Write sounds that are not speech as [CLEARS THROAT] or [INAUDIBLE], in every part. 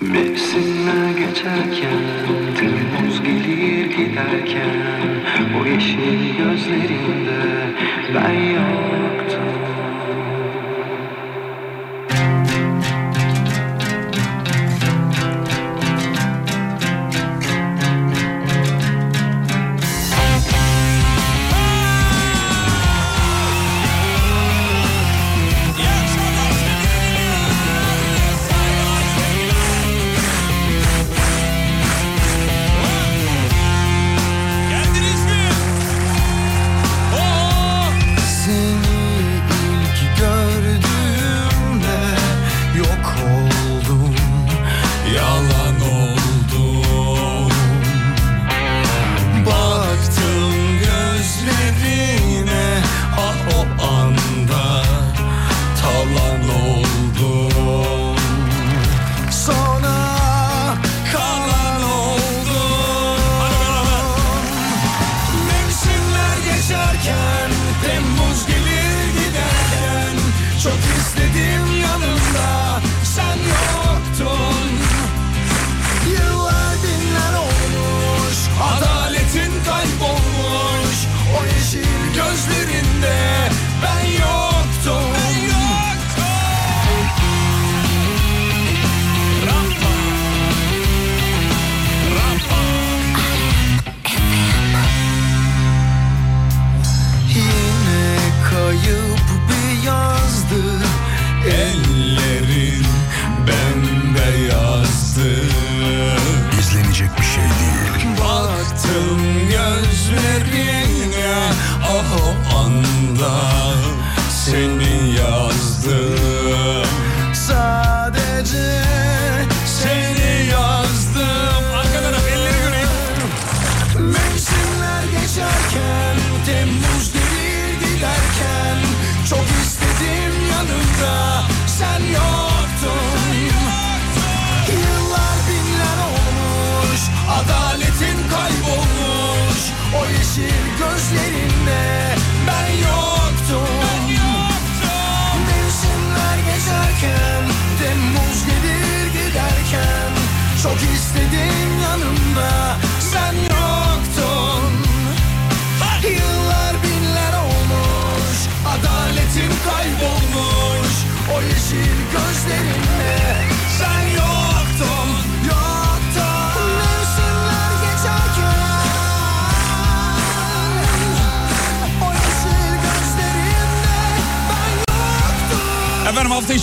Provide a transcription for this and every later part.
Mevsimler geçerken Temmuz gelir giderken O yeşil gözlerinde ben yoktum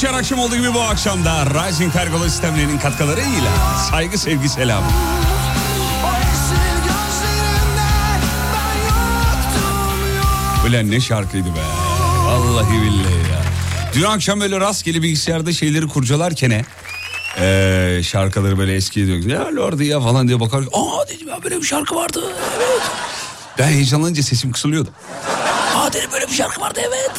her akşam olduğu gibi bu akşam da Rising Pergola sistemlerinin katkılarıyla saygı sevgi selam. Ulan ne şarkıydı be. Vallahi billahi ya. Dün akşam böyle rastgele bilgisayarda şeyleri kurcalarken eee şarkıları böyle eskiye diyor. Ya Lordi ya falan diye bakar. Aa dedim ya böyle bir şarkı vardı. Evet. Ben heyecanlanınca sesim kısılıyordu. Aa dedim böyle bir şarkı vardı evet.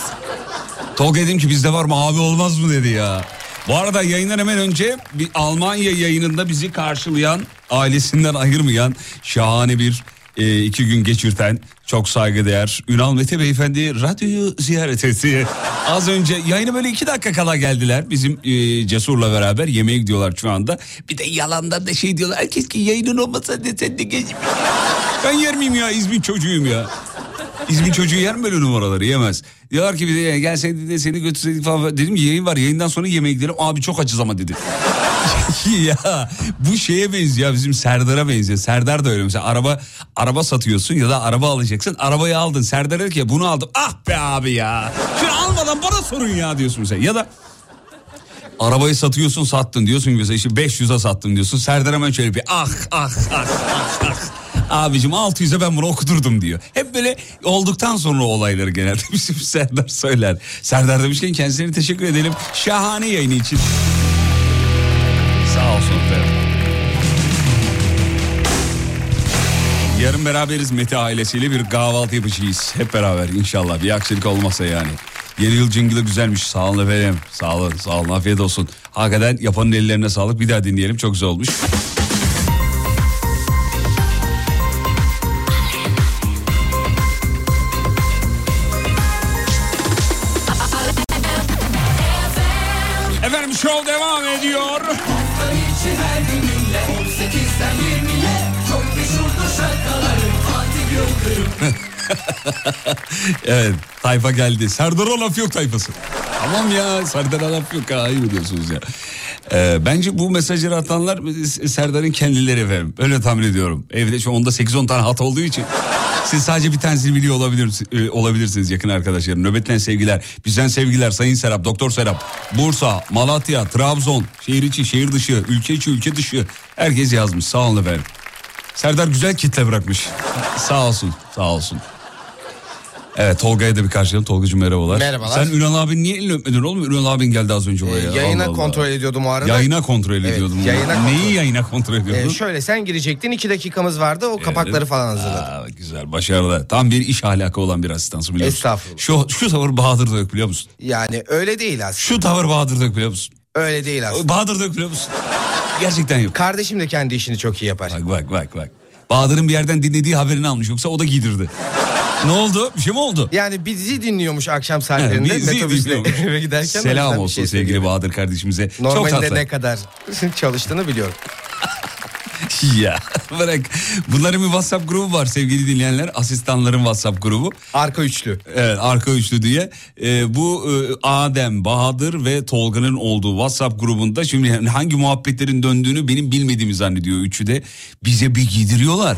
Tolga dedim ki bizde var mı abi olmaz mı dedi ya. Bu arada yayından hemen önce bir Almanya yayınında bizi karşılayan, ailesinden ayırmayan, şahane bir e, iki gün geçirten, çok saygıdeğer Ünal Mete Beyefendi radyoyu ziyaret etti. Az önce yayına böyle iki dakika kala geldiler. Bizim e, Cesur'la beraber yemeğe gidiyorlar şu anda. Bir de yalandan da şey diyorlar. Ki yayının olmasa de sen de geç. Ben yer miyim ya İzmir çocuğuyum ya. İzmir çocuğu yer mi böyle numaraları yemez. Diyorlar ki bir de gelseydi de seni götürseydik falan. Dedim ki yayın var yayından sonra yemeğe gidelim. Abi çok açız ama dedi. [LAUGHS] ya bu şeye benziyor bizim Serdar'a benziyor. Serdar da öyle mesela araba araba satıyorsun ya da araba alacaksın. Arabayı aldın. Serdar der ki bunu aldım. Ah be abi ya. Şunu almadan bana sorun ya diyorsun mesela. Ya da Arabayı satıyorsun sattın diyorsun ki mesela işte 500'e sattım diyorsun. Serdar hemen şöyle bir ah ah ah ah ah. Abicim 600'e ben bunu okudurdum diyor. Hep böyle olduktan sonra olayları genelde [LAUGHS] bizim Serdar söyler. Serdar demişken kendisine teşekkür edelim. Şahane yayını için. Sağ olsun efendim. Yarın beraberiz Mete ailesiyle bir kahvaltı yapacağız. Hep beraber inşallah bir aksilik olmasa yani. Yeni yıl jingle'ı güzelmiş. Sağ olun efendim. Sağ olun, sağ olun. Afiyet olsun. Hakikaten yapanın ellerine sağlık. Bir daha dinleyelim. Çok güzel olmuş. Efendim show devam ediyor. [LAUGHS] Evet tayfa geldi. Serdar'a laf yok tayfası. Tamam ya Serdar'a laf yok ha ayıp ediyorsunuz ya. Ee, bence bu mesajları atanlar Serdar'ın kendileri efendim. Öyle tahmin ediyorum. Evde şu onda 8-10 tane hat olduğu için. Siz sadece bir tanesini biliyor olabilir, e, olabilirsiniz yakın arkadaşlarım. Nöbetten sevgiler, bizden sevgiler Sayın Serap, Doktor Serap. Bursa, Malatya, Trabzon, şehir içi, şehir dışı, ülke içi, ülke dışı. Herkes yazmış sağ olun efendim. Serdar güzel kitle bırakmış. sağ olsun, sağ olsun. Evet Tolga'ya da bir karşılayalım. Tolga'cığım merhabalar. Merhabalar. Sen Ünal abin niye elini öpmedin oğlum? Ünal abin geldi az önce Ee, oraya. yayına Allah Allah. kontrol ediyordum o arada. Yayına kontrol ediyordum. yayına Neyi kontrol. yayına kontrol ediyordun? Ee, şöyle sen girecektin iki dakikamız vardı o kapakları falan hazırladım. Aa, güzel başarılı. Tam bir iş ahlakı olan bir asistansın biliyor musun? Estağfurullah. Şu, şu tavır Bahadır Dök biliyor musun? Yani öyle değil aslında. Şu tavır Bahadır Dök biliyor musun? Öyle değil aslında. Bahadır Dök biliyor musun? Gerçekten yok. Kardeşim de kendi işini çok iyi yapar. Bak bak bak bak. Bahadır'ın bir yerden dinlediği haberini almış yoksa o da giydirdi. Ne oldu? Bir şey mi oldu? Yani bizi dinliyormuş akşam saatlerinde Bizi metrobüsle dinliyormuş. [LAUGHS] eve giderken. Selam olsun şey sevgili. Bahadır kardeşimize. Çok Normalde tatlı. ne kadar [LAUGHS] çalıştığını biliyorum. [LAUGHS] ya bırak. Bunların bir WhatsApp grubu var sevgili dinleyenler. Asistanların WhatsApp grubu. Arka üçlü. Evet arka üçlü diye. Ee, bu e, Adem, Bahadır ve Tolga'nın olduğu WhatsApp grubunda şimdi yani hangi muhabbetlerin döndüğünü benim bilmediğimi zannediyor üçü de. Bize bir giydiriyorlar.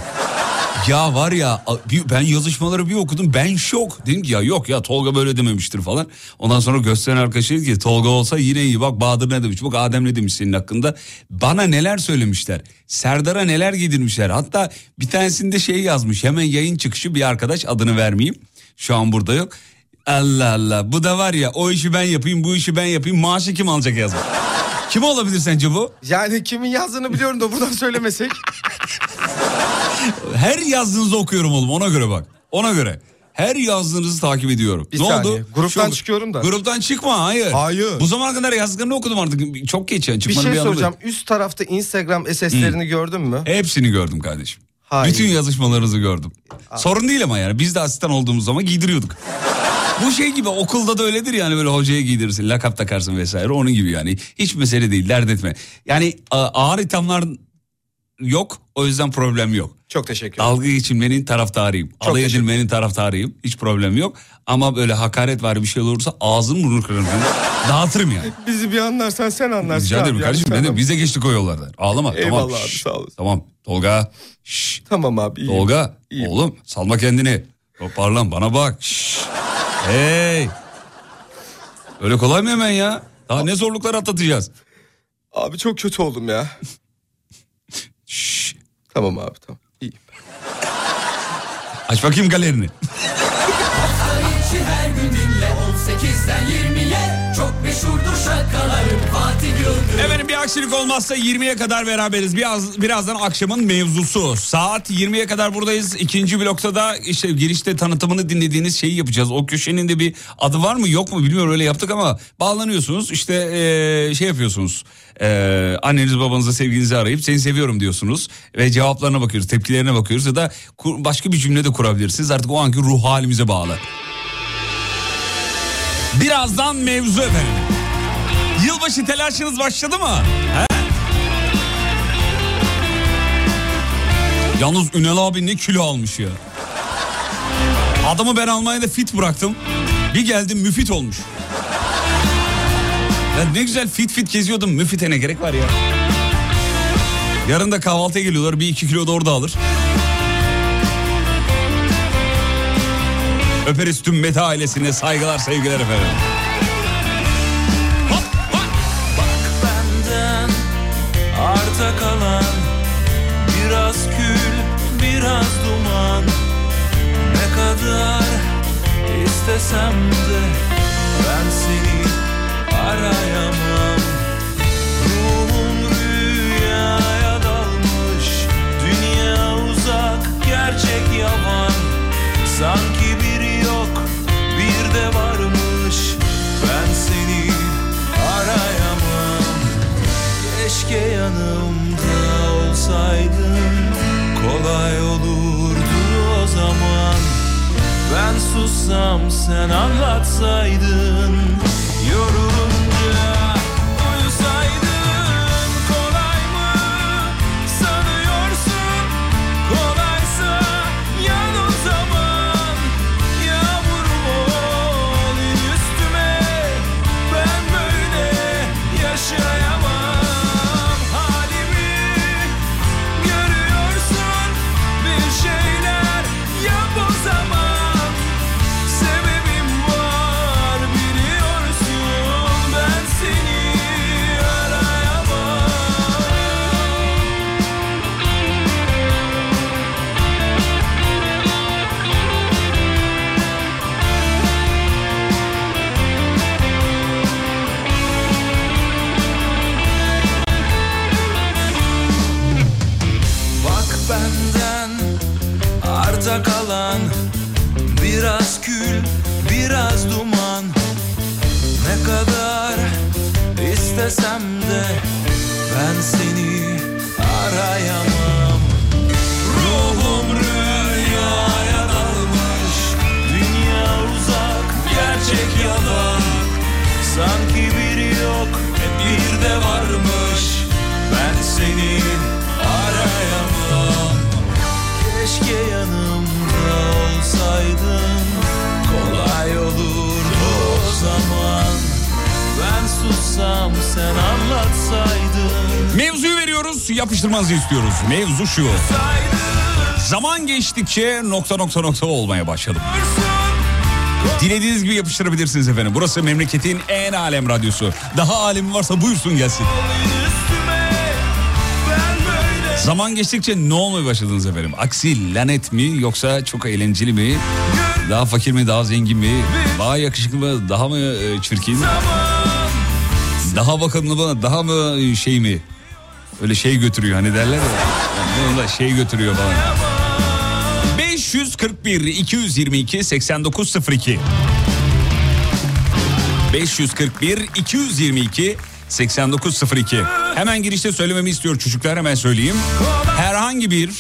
Ya var ya ben yazışmaları bir okudum ben şok. Dedim ki ya yok ya Tolga böyle dememiştir falan. Ondan sonra gösteren arkadaşı dedi ki Tolga olsa yine iyi bak Bahadır ne demiş bak Adem ne demiş senin hakkında. Bana neler söylemişler. Serdar'a neler giydirmişler. Hatta bir tanesinde şey yazmış hemen yayın çıkışı bir arkadaş adını vermeyeyim. Şu an burada yok. Allah Allah bu da var ya o işi ben yapayım bu işi ben yapayım maaşı kim alacak yazmış. Kim olabilir sence bu? Yani kimin yazdığını biliyorum da buradan söylemesek. [LAUGHS] Her yazdığınızı okuyorum oğlum ona göre bak. Ona göre. Her yazdığınızı takip ediyorum. Bir ne saniye, oldu? gruptan Şu- çıkıyorum da. Gruptan çıkma hayır. Hayır. Bu zamana kadar yazdıklarını okudum artık. Çok geç yani. Bir şey yok. soracağım. Üst tarafta Instagram SS'lerini gördün mü? Hepsini gördüm kardeşim. Hayır. Bütün yazışmalarınızı gördüm. Sorun değil ama yani biz de asistan olduğumuz zaman giydiriyorduk. Bu şey gibi okulda da öyledir yani böyle hocaya giydirirsin lakap takarsın vesaire onun gibi yani. Hiç mesele değil dert etme. Yani ağır ithamlar yok o yüzden problem yok. Çok teşekkür ederim. Dalga geçilmenin taraftarıyım. Çok Alay edilmenin taraftarıyım. Hiç problem yok. Ama böyle hakaret var bir şey olursa ağzım burnunu kırarım. Dağıtırım yani. [LAUGHS] Bizi bir anlarsan sen anlarsın. Rica ederim abi, kardeşim. demek? anlama. Biz de geçtik o yollardan. Ağlama. Eyvallah tamam. abi, Şşş. sağ olasın. Tamam. Tolga. Şşş. Tamam abi iyiyim. Tolga. İyiyim. Oğlum salma kendini. Toparlan bana bak. Şşş. Hey. Öyle kolay mı hemen ya? Daha ne zorluklar atlatacağız? Abi çok kötü oldum ya. [LAUGHS] Tamam abi tamam. İyiyim. Aç bakayım galerini. her gün dinle 18'den 20'ye Çok meşhurdur şakalarım Fatih Yıldırım Efendim bir aksilik olmazsa 20'ye kadar beraberiz. Biraz birazdan akşamın mevzusu. Saat 20'ye kadar buradayız. İkinci blokta da işte girişte tanıtımını dinlediğiniz şeyi yapacağız. O köşenin de bir adı var mı yok mu bilmiyorum öyle yaptık ama bağlanıyorsunuz işte eee, şey yapıyorsunuz. Eee anneniz babanızı sevgilinizi arayıp seni seviyorum diyorsunuz ve cevaplarına bakıyoruz tepkilerine bakıyoruz ya da başka bir cümle de kurabilirsiniz artık o anki ruh halimize bağlı. Birazdan mevzu efendim. Yılbaşı telaşınız başladı mı? He? Yalnız Ünal abi ne kilo almış ya. Adamı ben Almanya'da fit bıraktım. Bir geldim müfit olmuş. Ya ne güzel fit fit geziyordum. Müfite ne gerek var ya? Yarın da kahvaltıya geliyorlar. Bir iki kilo da orada alır. Öperiz tüm Meta ailesine saygılar sevgiler efendim. Kalan. Biraz kül biraz duman. Ne kadar istesem de ben seni arayamam. Ruhum rüyaya dalmış. Dünya uzak gerçek yavan. Sanki biri yok bir de varmış sussam sen anlatsaydın. Yorulunca Veriyoruz yapıştırmanızı istiyoruz. Mevzu şu. Zaman geçtikçe nokta nokta nokta olmaya başladım. Dilediğiniz gibi yapıştırabilirsiniz efendim. Burası memleketin en alem radyosu. Daha alemi varsa buyursun gelsin. Zaman geçtikçe ne olmaya başladınız efendim? Aksi lanet mi yoksa çok eğlenceli mi? Daha fakir mi daha zengin mi? Daha yakışıklı mı daha mı e, çirkin? Daha bakımlı mı daha mı e, şey mi? Öyle şey götürüyor hani derler ya. Yani da şey götürüyor bana. 541 222 8902 541 222 8902 Hemen girişte söylememi istiyor çocuklar hemen söyleyeyim. Herhangi bir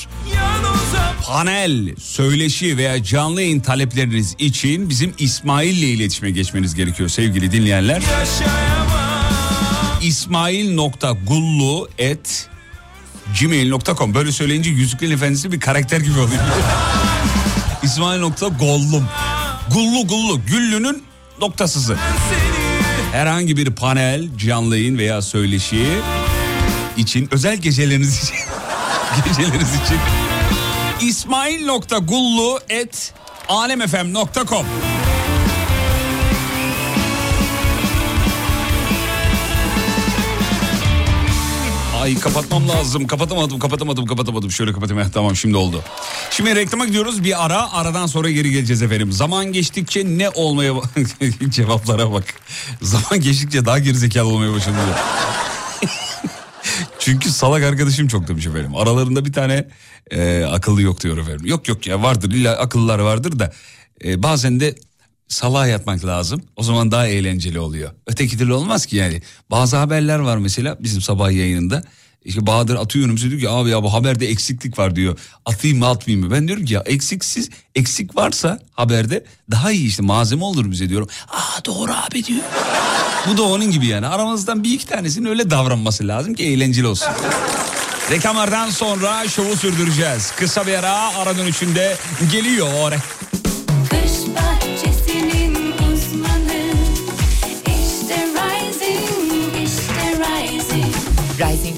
panel, söyleşi veya canlı yayın talepleriniz için bizim İsmail ile iletişime geçmeniz gerekiyor sevgili dinleyenler. İsmail.gullu et gmail.com böyle söyleyince Yüzüklerin Efendisi bir karakter gibi oluyor. [LAUGHS] İsmail.gollum Gullu gullu. Güllünün noktasızı. Herhangi bir panel, canlı yayın veya söyleşi için özel geceleriniz için [LAUGHS] geceleriniz için. İsmail.gullu et alemfm.com Ay kapatmam lazım. Kapatamadım, kapatamadım, kapatamadım. Şöyle kapatayım. Heh, Tamam şimdi oldu. Şimdi reklama gidiyoruz. Bir ara, aradan sonra geri geleceğiz efendim. Zaman geçtikçe ne olmaya... [LAUGHS] Cevaplara bak. Zaman geçtikçe daha gerizekalı olmaya başladı. [LAUGHS] Çünkü salak arkadaşım çok demiş efendim. Aralarında bir tane e, akıllı yok diyor efendim. Yok yok ya vardır illa akıllılar vardır da e, bazen de salağa yatmak lazım. O zaman daha eğlenceli oluyor. Öteki türlü olmaz ki yani. Bazı haberler var mesela bizim sabah yayınında. İşte Bahadır atıyor önümüze diyor ki abi ya bu haberde eksiklik var diyor. Atayım mı atmayayım mı? Ben diyorum ki ya eksiksiz eksik varsa haberde daha iyi işte malzeme olur bize diyorum. Aa doğru abi diyor. Bu da onun gibi yani. Aramızdan bir iki tanesinin öyle davranması lazım ki eğlenceli olsun. Reklamlardan sonra şovu sürdüreceğiz. Kısa bir ara ara dönüşünde geliyor.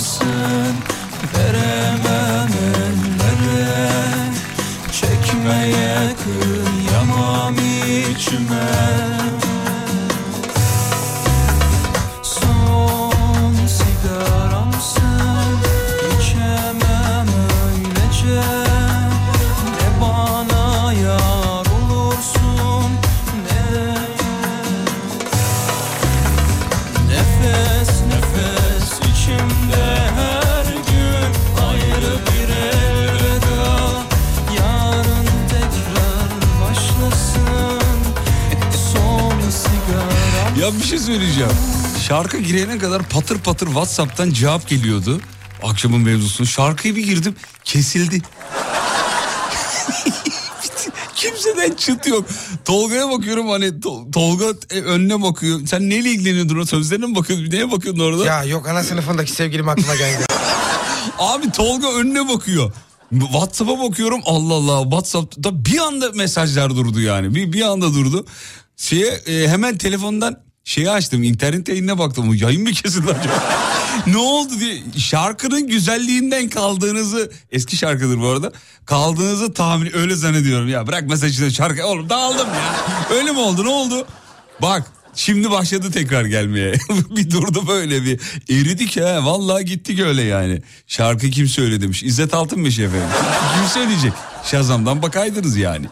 Yaramsın Veremem ellere. Çekmeye kıyamam içime söyleyeceğim. Şarkı girene kadar patır patır Whatsapp'tan cevap geliyordu. Akşamın mevzusu. Şarkıyı bir girdim kesildi. [LAUGHS] Kimseden çıt yok. Tolga'ya bakıyorum hani Tol- Tolga e, önüne bakıyor. Sen neyle ilgileniyordun o sözlerine mi bakıyordun? Neye bakıyordun orada? Ya yok ana sınıfındaki sevgilim aklıma geldi. [LAUGHS] Abi Tolga önüne bakıyor. WhatsApp'a bakıyorum Allah Allah WhatsApp'ta bir anda mesajlar durdu yani. Bir, bir anda durdu. Şeye, e, hemen telefondan şeyi açtım internet yayınına baktım. Yayın mı kesildi acaba? [LAUGHS] ne oldu diye. Şarkının güzelliğinden kaldığınızı eski şarkıdır bu arada kaldığınızı tahmin öyle zannediyorum. Ya bırak mesajını şarkı oğlum dağıldım ya. Öyle mi oldu ne oldu? Bak şimdi başladı tekrar gelmeye. [LAUGHS] Bir durdu böyle bir eridik ha. Vallahi gittik öyle yani. Şarkı kim söyledi demiş İzzet Altınmeş efendim. [LAUGHS] Kim söyleyecek? Şazam'dan bakaydınız yani.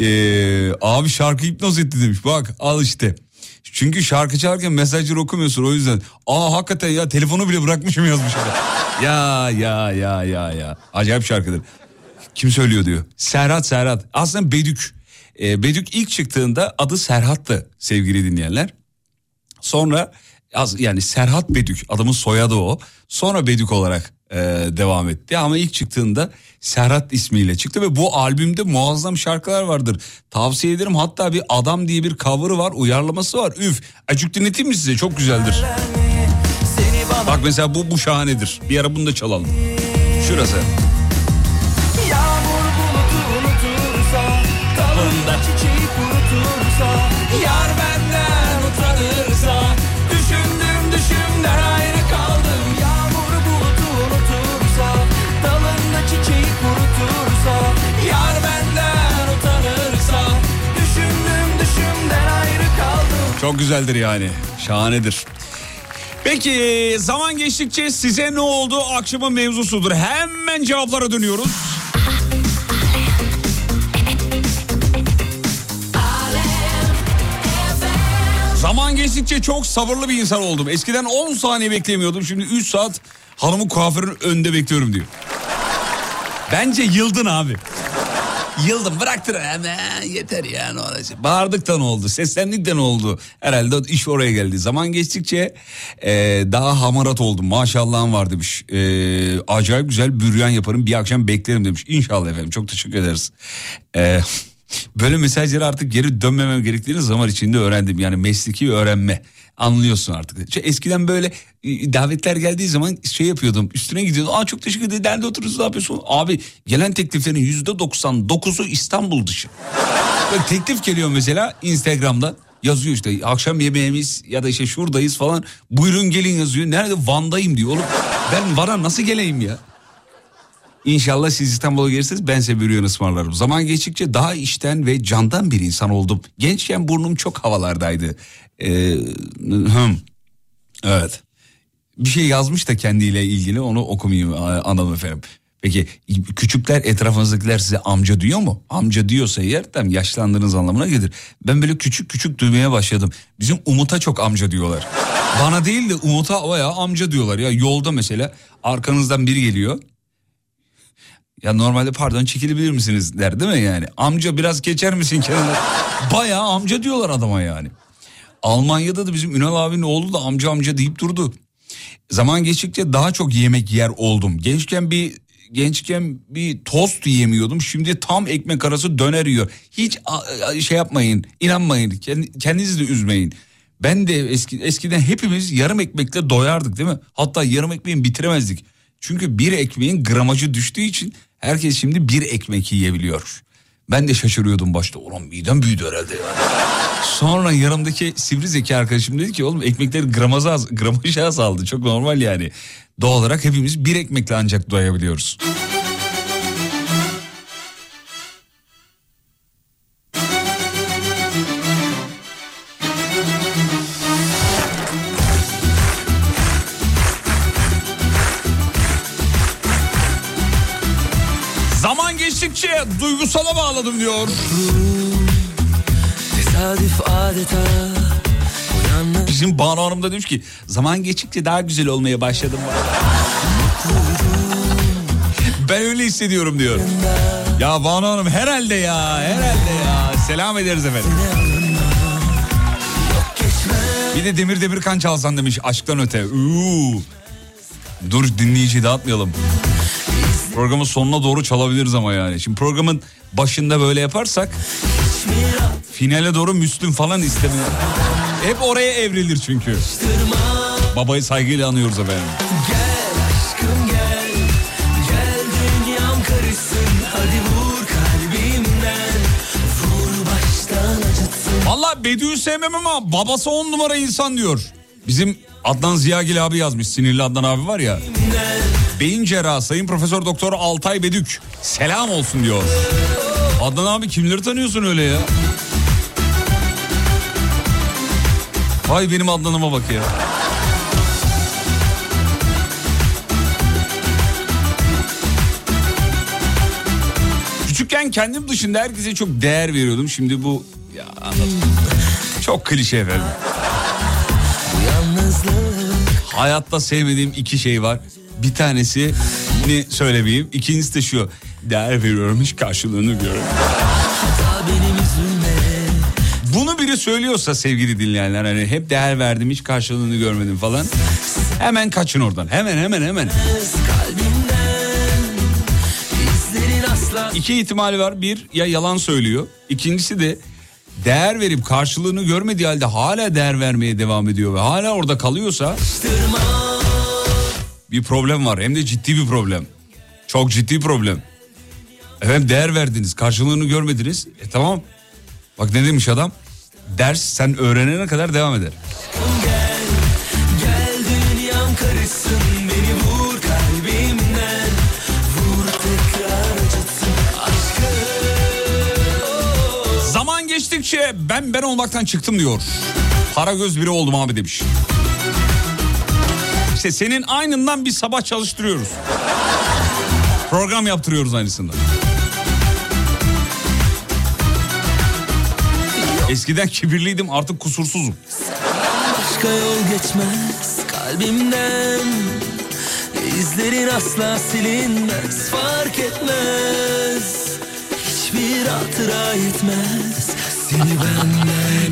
Ee, abi şarkı hipnoz etti demiş. Bak al işte çünkü şarkı çalarken mesajları okumuyorsun o yüzden. Aa hakikaten ya telefonu bile bırakmışım yazmış. [LAUGHS] ya ya ya ya ya. Acayip şarkıdır. Kim söylüyor diyor. Serhat Serhat. Aslında Bedük. Ee, Bedük ilk çıktığında adı Serhat'tı sevgili dinleyenler. Sonra az yani Serhat Bedük adamın soyadı o. Sonra Bedük olarak e, devam etti ama ilk çıktığında Serhat ismiyle çıktı ve bu albümde muazzam şarkılar vardır. Tavsiye ederim hatta bir adam diye bir cover'ı var uyarlaması var. Üf acık dinleteyim mi size çok güzeldir. Bak mesela bu, bu şahanedir bir ara bunu da çalalım. Şurası. Yağmur bulutu unutursa çiçeği kurutursa Yar benden güzeldir yani. Şahanedir. Peki zaman geçtikçe size ne oldu akşamın mevzusudur. Hemen cevaplara dönüyoruz. Zaman geçtikçe çok sabırlı bir insan oldum. Eskiden 10 saniye beklemiyordum. Şimdi 3 saat hanımın kuaförün önünde bekliyorum diyor. Bence yıldın abi. Yıldım bıraktır hemen yeter ya ne olacak. Bağırdık da ne oldu seslendik de ne oldu. Herhalde iş oraya geldi. Zaman geçtikçe e, daha hamarat oldum maşallahım var demiş. E, acayip güzel büryan yaparım bir akşam beklerim demiş. İnşallah efendim çok teşekkür ederiz. E, böyle mesajları artık geri dönmemem gerektiğini zaman içinde öğrendim. Yani mesleki öğrenme anlıyorsun artık. Şey, eskiden böyle e, davetler geldiği zaman şey yapıyordum üstüne gidiyordum. Aa çok teşekkür ederim nerede oturuyorsun ne yapıyorsun? Abi gelen tekliflerin yüzde 99'u İstanbul dışı. Böyle teklif geliyor mesela Instagram'da yazıyor işte akşam yemeğimiz ya da işte şuradayız falan. Buyurun gelin yazıyor. Nerede Van'dayım diyor. Oğlum ben Van'a nasıl geleyim ya? İnşallah siz İstanbul'a gelirseniz ben size büryan ısmarlarım. Zaman geçtikçe daha işten ve candan bir insan oldum. Gençken burnum çok havalardaydı. Ee. Evet. Bir şey yazmış da kendiyle ilgili onu okumayayım a- analım efendim. Peki küçükler etrafınızdakiler size amca diyor mu? Amca diyorsa eğer tam yaşlandığınız anlamına gelir. Ben böyle küçük küçük duymaya başladım. Bizim Umut'a çok amca diyorlar. Bana değil de Umut'a bayağı amca diyorlar. Ya yolda mesela arkanızdan biri geliyor. Ya normalde pardon çekilebilir misiniz der değil mi yani? Amca biraz geçer misin kenara? Bayağı amca diyorlar adama yani. Almanya'da da bizim Ünal abinin oğlu da amca amca deyip durdu. Zaman geçtikçe daha çok yemek yer oldum. Gençken bir gençken bir tost yiyemiyordum. Şimdi tam ekmek arası döner yiyor. Hiç şey yapmayın, inanmayın. Kend- Kendinizi de üzmeyin. Ben de eski, eskiden hepimiz yarım ekmekle doyardık değil mi? Hatta yarım ekmeğin bitiremezdik. Çünkü bir ekmeğin gramajı düştüğü için herkes şimdi bir ekmek yiyebiliyor. Ben de şaşırıyordum başta. Ulan midem büyüdü herhalde ya. Sonra yanımdaki sivri zeki arkadaşım dedi ki oğlum ekmekleri gramaza az, gramajı azaldı. Çok normal yani. Doğal olarak hepimiz bir ekmekle ancak doyabiliyoruz. Bağladım diyor. Tesadüf adeta Uyanmış Bizim Banu Hanım da demiş ki zaman geçtikçe daha güzel olmaya başladım. [LAUGHS] ben öyle hissediyorum diyor. Ya Banu Hanım herhalde ya herhalde ya. Selam ederiz efendim. Bir de Demir Demirkan çalsan demiş aşktan öte. Uuu. Dur dinleyici dağıtmayalım. Programın sonuna doğru çalabiliriz ama yani. Şimdi programın başında böyle yaparsak finale doğru Müslüm falan istemiyor. Hep oraya evrilir çünkü. Babayı saygıyla anıyoruz efendim. Gel aşkım gel Gel Valla Bediü'yü sevmem ama babası on numara insan diyor. Bizim Adnan Ziyagil abi yazmış. Sinirli Adnan abi var ya. Beyin cerrahı Sayın Profesör Doktor Altay Bedük. Selam olsun diyor. Adnan abi kimleri tanıyorsun öyle ya? Vay benim Adnan'ıma bak ya. Küçükken kendim dışında herkese çok değer veriyordum. Şimdi bu ya anladım. Çok klişe efendim. Hayatta sevmediğim iki şey var. Bir tanesi ne söylemeyeyim. İkincisi de şu. Değer veriyorum hiç karşılığını görüyorum. Bunu biri söylüyorsa sevgili dinleyenler hani hep değer verdim hiç karşılığını görmedim falan. Hemen kaçın oradan. Hemen hemen hemen. İki ihtimali var. Bir ya yalan söylüyor. İkincisi de değer verip karşılığını görmediği halde hala değer vermeye devam ediyor ve hala orada kalıyorsa bir problem var. Hem de ciddi bir problem. Çok ciddi problem. Efendim değer verdiniz karşılığını görmediniz. E tamam. Bak ne demiş adam? Ders sen öğrenene kadar devam eder. Zaman geçtikçe ben ben olmaktan çıktım diyor. Para göz biri oldum abi demiş. İşte senin aynından bir sabah çalıştırıyoruz. Program yaptırıyoruz aynısında. Eskiden kibirliydim artık kusursuzum. Başka yol geçmez kalbimden İzlerin asla silinmez fark etmez Hiçbir hatıra yetmez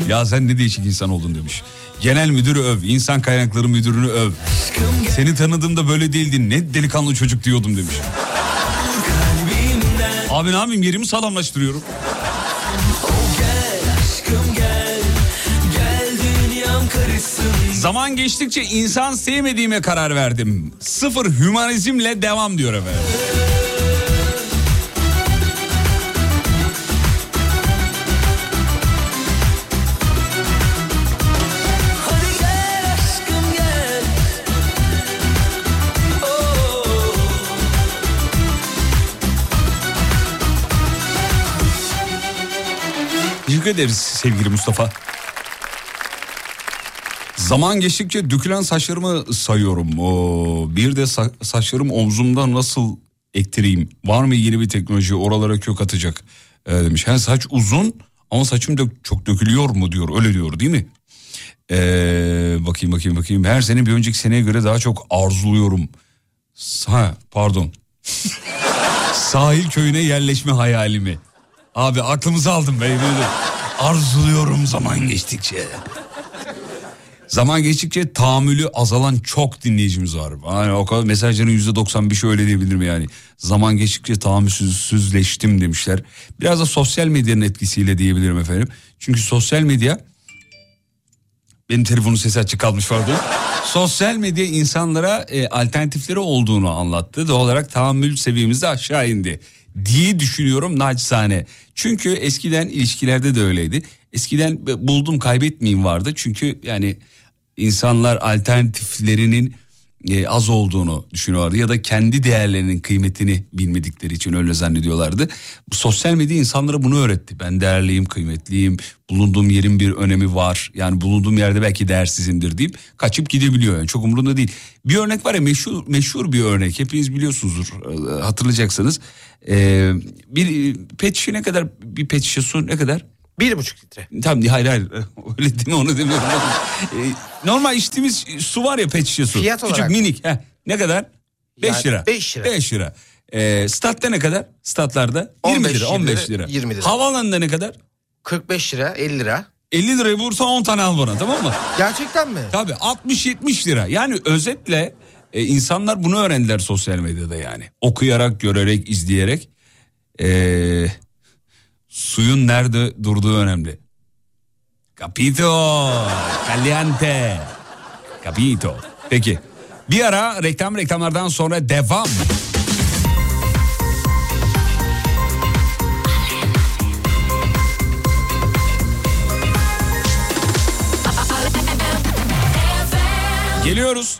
Ya sen ne değişik insan oldun demiş. Genel müdürü öv, insan kaynakları müdürünü öv. Seni tanıdığımda böyle değildin. Ne delikanlı çocuk diyordum demiş. Abi ne yapayım yerimi sağlamlaştırıyorum. Zaman geçtikçe insan sevmediğime karar verdim. Sıfır hümanizmle devam diyor efendim. Teşekkür ederiz sevgili Mustafa. Zaman geçtikçe dökülen saçlarımı sayıyorum. Oo, bir de sa- saçlarım omzumda nasıl ektireyim? Var mı yeni bir teknoloji oralara kök atacak Ee, demiş. Yani saç uzun ama saçım da çok dökülüyor mu diyor. Öyle diyor değil mi? Ee, bakayım bakayım bakayım. Her sene bir önceki seneye göre daha çok arzuluyorum. Ha pardon. [LAUGHS] Sahil köyüne yerleşme hayalimi. Abi aklımızı aldım be. Arzuluyorum zaman geçtikçe. Zaman geçtikçe tahammülü azalan çok dinleyicimiz var. Yani o kadar mesajların yüzde 95 öyle diyebilirim yani. Zaman geçtikçe tahammülsüzleştim demişler. Biraz da sosyal medyanın etkisiyle diyebilirim efendim. Çünkü sosyal medya benim telefonun sesi açık kalmış pardon. Sosyal medya insanlara e, alternatifleri olduğunu anlattı. Doğal olarak tahammül seviyemiz de aşağı indi diye düşünüyorum naçizane. Çünkü eskiden ilişkilerde de öyleydi. Eskiden buldum kaybetmeyeyim vardı. Çünkü yani insanlar alternatiflerinin e, az olduğunu düşünüyorlardı ya da kendi değerlerinin kıymetini bilmedikleri için öyle zannediyorlardı. Bu sosyal medya insanlara bunu öğretti. Ben değerliyim, kıymetliyim, bulunduğum yerin bir önemi var. Yani bulunduğum yerde belki değersizimdir deyip kaçıp gidebiliyor. Yani çok umurunda değil. Bir örnek var ya meşhur meşhur bir örnek. Hepiniz biliyorsunuzdur, e, hatırlayacaksınız. E, bir pet şişe ne kadar bir pet şişe su ne kadar? Bir buçuk litre. Tamam hayır hayır [LAUGHS] öyle deme onu demiyorum. [LAUGHS] Ee, normal içtiğimiz su var ya pet şişe su. Fiyat Küçük olarak. minik. Heh. Ne kadar? 5 Yani lira. beş lira. 5 lira. Ee, statta ne kadar? Statlarda 20 15 lira 15 lira. 20 lira. Havaalanında ne kadar? 45 lira 50 lira. 50 lirayı vursa 10 tane al bana tamam mı? Gerçekten mi? Tabii 60-70 lira. Yani özetle e, insanlar bunu öğrendiler sosyal medyada yani. Okuyarak, görerek, izleyerek. E, suyun nerede durduğu önemli. Capito. Caliente. Capito. Peki. Bir ara reklam reklamlardan sonra devam. Geliyoruz.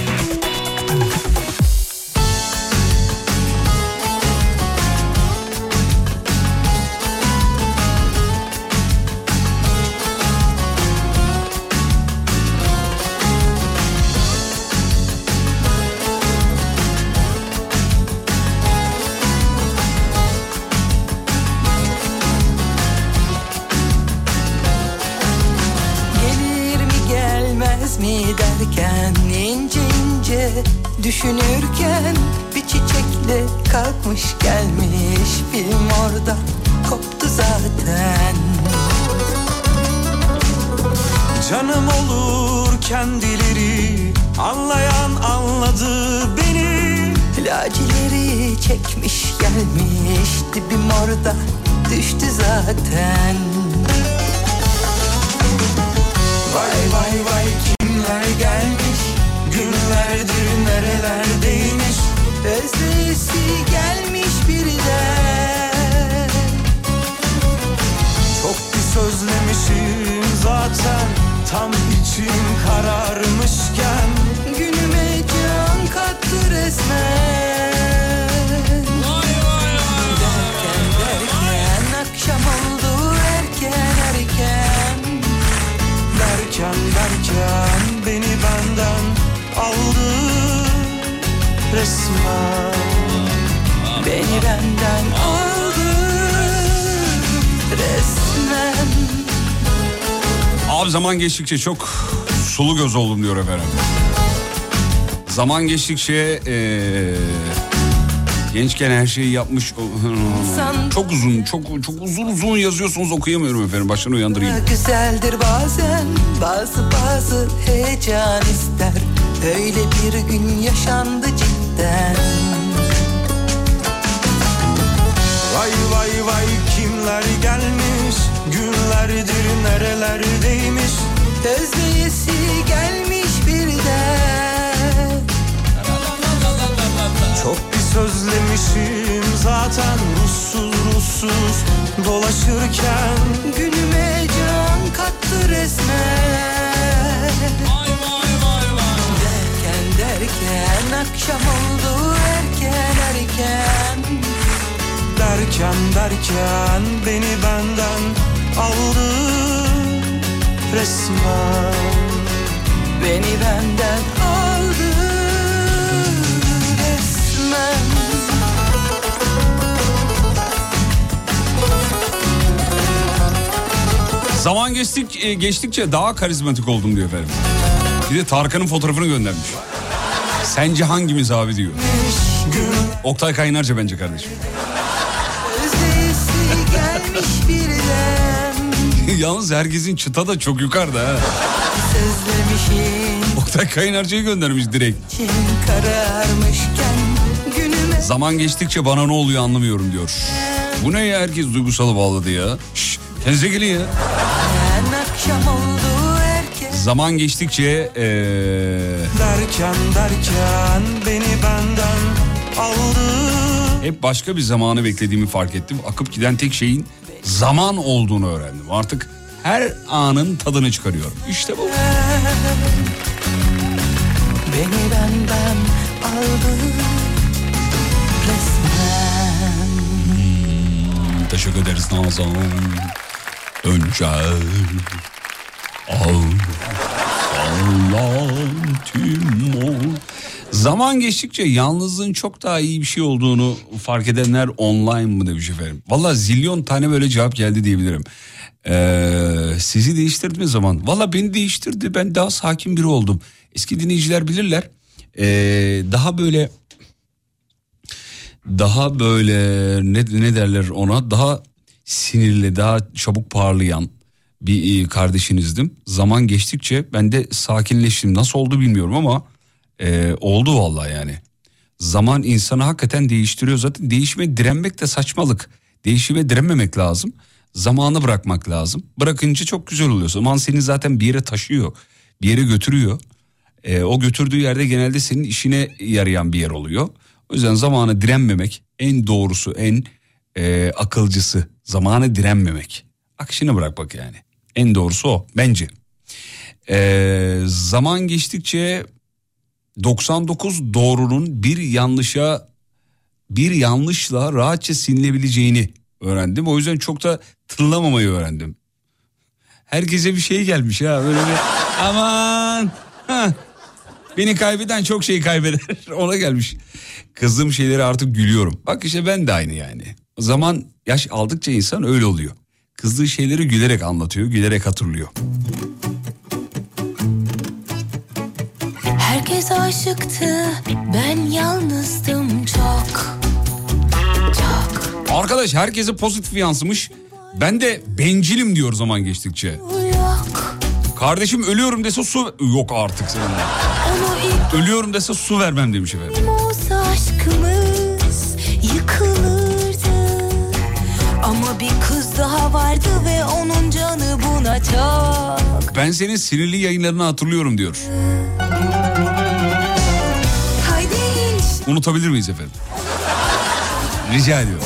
Düşünürken bir çiçekle kalkmış gelmiş film orada koptu zaten. Canım olur kendileri Anlayan anladı beni Lacileri çekmiş gelmiş dibim orada düştü zaten. Vay vay vay kimler gelmiş Günlerdir nerelerdeymiş? Özleyesi gelmiş birden. Çok bir sözlemişim zaten Tam içim kararmışken. Günüme can kattı resmen resmen Beni benden aldı resmen Abi zaman geçtikçe çok sulu göz oldum diyor efendim. Zaman geçtikçe eee, gençken her şeyi yapmış. Çok uzun, çok çok uzun uzun yazıyorsunuz okuyamıyorum efendim. Baştan uyandırayım. Güzeldir bazen bazı bazı heyecan ister Öyle bir gün yaşandı cidden Vay vay vay kimler gelmiş? Günlerdir nerelerdeymiş? Özleyesi gelmiş birden. Çok bir sözlemişim zaten Ruhsuz ruhsuz dolaşırken. Günüme can kattı resmen Derken akşam oldu erken erken Derken derken beni benden aldı resmen Beni benden aldı resmen Zaman geçtik, e, geçtikçe daha karizmatik oldum diyor efendim. Bir de Tarkan'ın fotoğrafını göndermiş. Sence hangimiz abi diyor. Oktay Kaynarca bence kardeşim. [LAUGHS] Yalnız herkesin çıta da çok yukarıda ha. Oktay Kaynarca'yı göndermiş direkt. Zaman geçtikçe bana ne oluyor anlamıyorum diyor. Bu ne ya herkes duygusala bağladı ya. Şşş kendinize gelin ya. akşam oldu Zaman geçtikçe ee, Derken derken beni benden aldı hep başka bir zamanı beklediğimi fark ettim. Akıp giden tek şeyin zaman olduğunu öğrendim. Artık her anın tadını çıkarıyorum. İşte bu. Beni benden aldı resmen Teşekkür ederiz Nazan. Önce. Zaman geçtikçe yalnızlığın çok daha iyi bir şey olduğunu fark edenler online mı demiş efendim. Valla zilyon tane böyle cevap geldi diyebilirim. Ee, sizi değiştirdi mi zaman? Valla beni değiştirdi. Ben daha sakin biri oldum. Eski dinleyiciler bilirler. Ee, daha böyle daha böyle ne, ne derler ona daha sinirli daha çabuk parlayan bir e, kardeşinizdim. Zaman geçtikçe ben de sakinleştim. Nasıl oldu bilmiyorum ama e, oldu vallahi yani. Zaman insanı hakikaten değiştiriyor. Zaten değişime direnmek de saçmalık. Değişime direnmemek lazım. Zamanı bırakmak lazım. Bırakınca çok güzel oluyor. Zaman seni zaten bir yere taşıyor. Bir yere götürüyor. E, o götürdüğü yerde genelde senin işine yarayan bir yer oluyor. O yüzden zamana direnmemek en doğrusu, en e, akılcısı. Zamana direnmemek. Akışını bırakmak yani. En doğrusu o bence. E, zaman geçtikçe 99 doğrunun bir yanlışa bir yanlışla rahatça silinebileceğini öğrendim. O yüzden çok da tırlamamayı öğrendim. Herkese bir şey gelmiş ha böyle bir aman ha, beni kaybeden çok şey kaybeder [LAUGHS] ona gelmiş. Kızdığım şeyleri artık gülüyorum. Bak işte ben de aynı yani. Zaman yaş aldıkça insan öyle oluyor. Kızdığı şeyleri gülerek anlatıyor, gülerek hatırlıyor. Herkes aşıktı, ben yalnızdım çok. Çok Arkadaş herkese pozitif yansımış. Ben de bencilim diyor zaman geçtikçe. yok. Kardeşim ölüyorum dese su... Yok artık senin. Onu ilk Ölüyorum dese su vermem demiş efendim. olsa aşkımız daha vardı ve onun canı buna çok. Ben senin sinirli yayınlarını hatırlıyorum diyor. Unutabilir miyiz efendim? Rica ediyorum.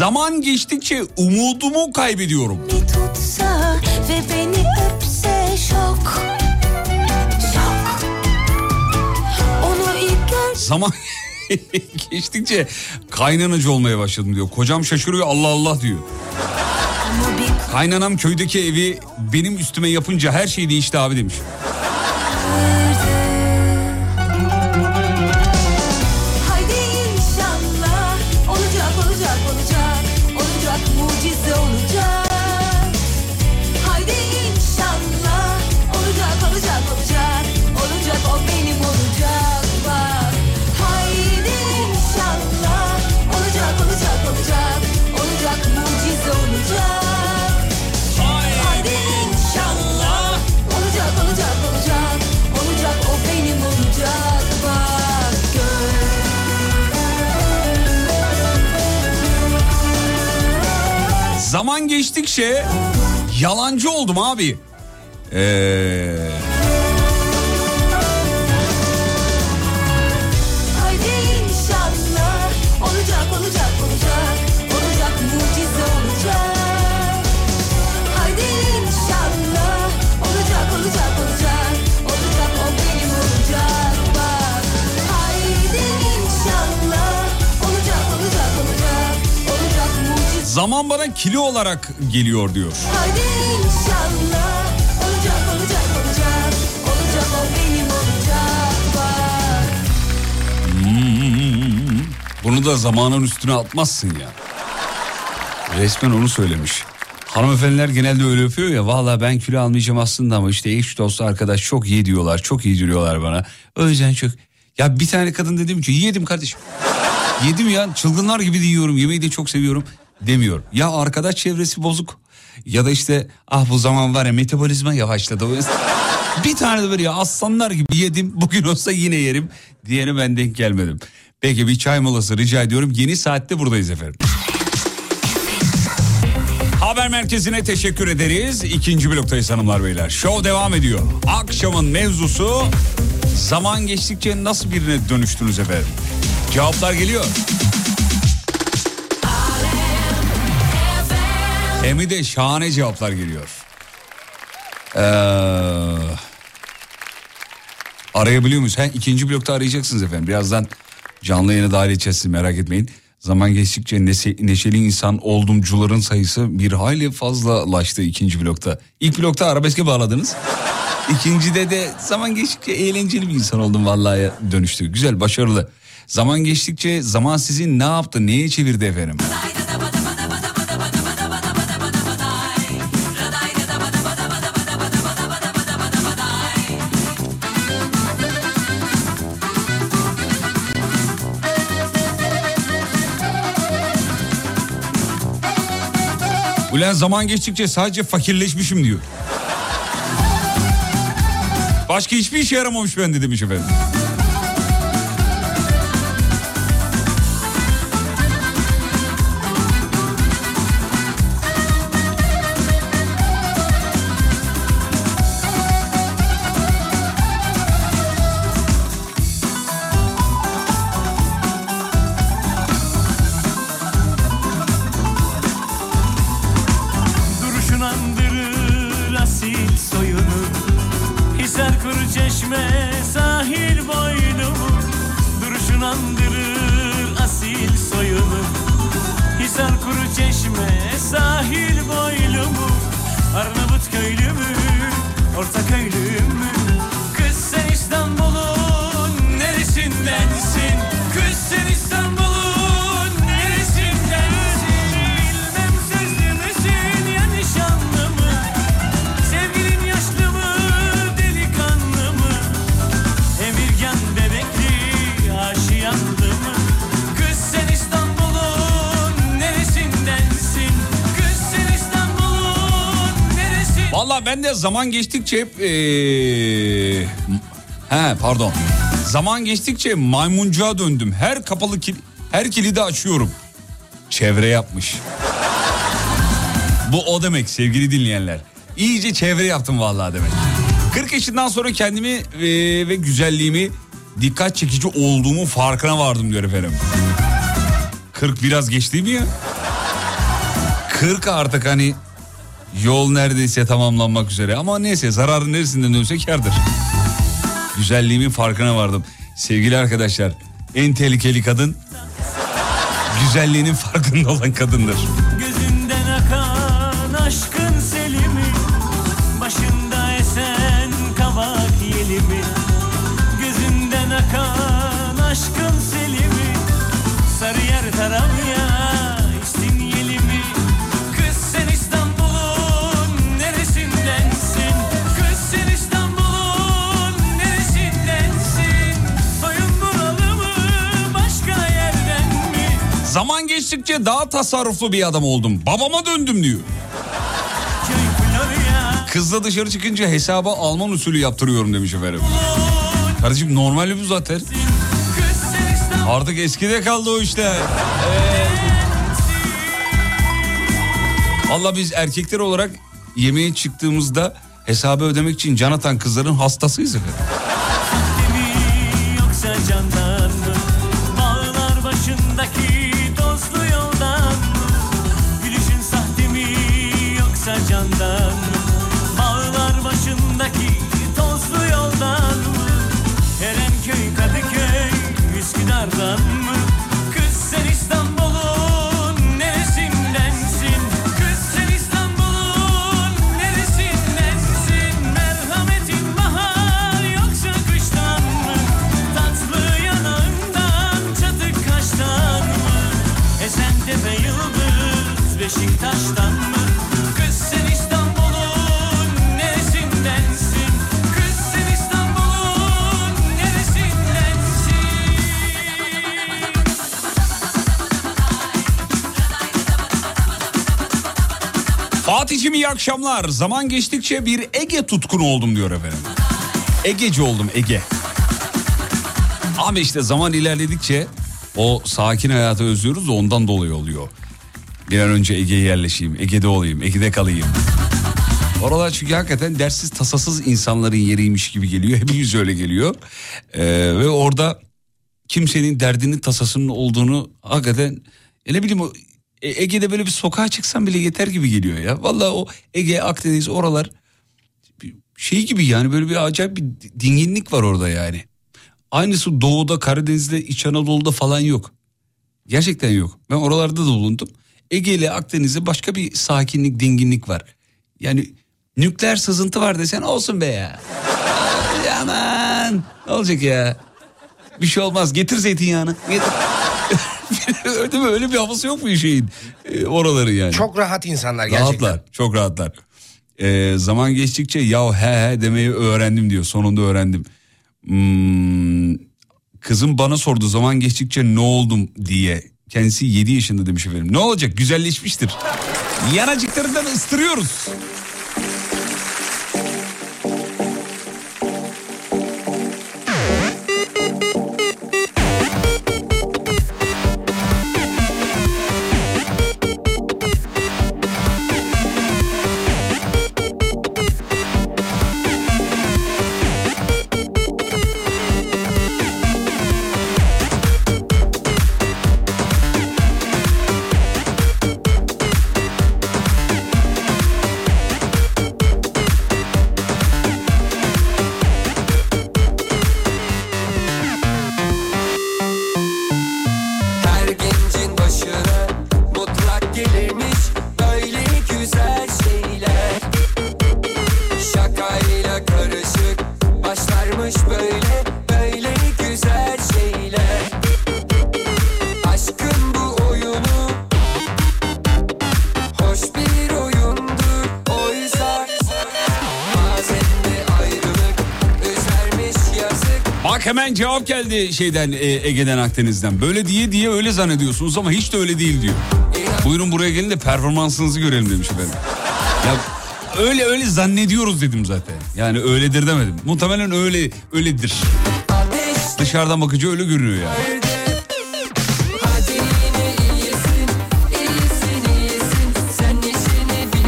Zaman geçtikçe umudumu kaybediyorum. Şok Şok Onu ilk gör Zaman [LAUGHS] geçtikçe kaynanacı olmaya başladım diyor. Kocam şaşırıyor Allah Allah diyor. Kaynanam köydeki evi benim üstüme yapınca her şey değişti abi demiş. Geçtikçe yalancı oldum abi. Ee, Zaman bana kilo olarak geliyor diyor. Hadi inşallah olacak olacak olacak olacak o benim olacak bak. Bunu da zamanın üstüne atmazsın ya. Resmen onu söylemiş. Hanımefendiler genelde öyle yapıyor ya. Valla ben kilo almayacağım aslında ama işte eş dostu arkadaş çok iyi diyorlar. Çok iyi diyorlar bana. O yüzden çok... Ya bir tane kadın dedim ki yedim kardeşim. [LAUGHS] Yedim ya çılgınlar gibi de yiyorum. Yemeği de çok seviyorum demiyor. Ya arkadaş çevresi bozuk. Ya da işte ah bu zaman var ya metabolizma yavaşladı. [LAUGHS] Bir tane de böyle ya aslanlar gibi yedim. Bugün olsa yine yerim. Diyene ben denk gelmedim. Peki bir çay molası rica ediyorum. Yeni saatte buradayız efendim. Haber merkezine teşekkür ederiz. İkinci bloktayız hanımlar beyler. Show devam ediyor. Akşamın mevzusu zaman geçtikçe nasıl birine dönüştünüz efendim? Cevaplar geliyor. Hem de şahane cevaplar geliyor. Ee, arayabiliyor muyuz? He, ikinci blokta arayacaksınız efendim. Birazdan canlı yayına dahil edeceğiz merak etmeyin. Zaman geçtikçe neşe- neşeli insan oldumcuların sayısı bir hayli fazlalaştı ikinci blokta. İlk blokta arabeske bağladınız. İkincide de zaman geçtikçe eğlenceli bir insan oldum vallahi dönüştü. Güzel, başarılı. Zaman geçtikçe zaman sizin ne yaptı, neye çevirdi efendim? Ulan zaman geçtikçe sadece fakirleşmişim diyor. Başka hiçbir işe yaramamış bende demiş efendim. Zaman geçtikçe hep... ee, He pardon. Zaman geçtikçe maymuncuğa döndüm. Her kapalı kil... her kilidi açıyorum. Çevre yapmış. Bu o demek sevgili dinleyenler. İyice çevre yaptım vallahi demek. 40 yaşından sonra kendimi e, ve güzelliğimi dikkat çekici olduğumu farkına vardım diyor efendim. 40 biraz geçti mi ya? 40 artık hani yol neredeyse tamamlanmak üzere. Ama neyse zararın neresinden dönse kârdır. Güzelliğimin farkına vardım. Sevgili arkadaşlar en tehlikeli kadın güzelliğinin farkında olan kadındır. Geçtikçe daha tasarruflu bir adam oldum. Babama döndüm diyor. Kızla dışarı çıkınca hesaba Alman usulü yaptırıyorum demiş efendim. Kardeşim normali bu zaten. Artık eskide kaldı o işler. Ee, Valla biz erkekler olarak yemeğe çıktığımızda hesabı ödemek için can atan kızların hastasıyız efendim. Fatih'cim iyi akşamlar. Zaman geçtikçe bir Ege tutkunu oldum diyor efendim. Egeci oldum Ege. Abi işte zaman ilerledikçe o sakin hayatı özlüyoruz da ondan dolayı oluyor. Bir an önce Ege'ye yerleşeyim, Ege'de olayım, Ege'de kalayım. Oralar çünkü hakikaten dersiz tasasız insanların yeriymiş gibi geliyor. [LAUGHS] Hepimiz öyle geliyor. Ee, ve orada kimsenin derdinin tasasının olduğunu hakikaten e ne bileyim Ege'de böyle bir sokağa çıksan bile yeter gibi geliyor ya. Vallahi o Ege, Akdeniz oralar şey gibi yani böyle bir acayip bir dinginlik var orada yani. Aynısı Doğu'da, Karadeniz'de, İç Anadolu'da falan yok. Gerçekten yok. Ben oralarda da bulundum. Ege ile Akdeniz'de başka bir sakinlik, dinginlik var. Yani nükleer sızıntı var desen olsun be ya. Aman ne olacak ya? Bir şey olmaz. Getir zeytinyağını. Getir. [LAUGHS] öyle mi? Öyle bir havası yok mu şeyin? Ee, oraları yani. Çok rahat insanlar gerçekten. Rahatlar. Çok rahatlar. Ee, zaman geçtikçe ya he he demeyi öğrendim diyor. Sonunda öğrendim. Hmm, kızım bana sordu zaman geçtikçe ne oldum diye. Kendisi 7 yaşında demiş efendim. Ne olacak güzelleşmiştir. Yanacıklarından ıstırıyoruz. Geldi şeyden e, Ege'den Akdeniz'den. Böyle diye diye öyle zannediyorsunuz ama hiç de öyle değil diyor. Buyurun buraya gelin de performansınızı görelim demiş efendim. Ya öyle öyle zannediyoruz dedim zaten. Yani öyledir demedim. Muhtemelen öyle öyledir. Dışarıdan bakıcı öyle görünüyor yani.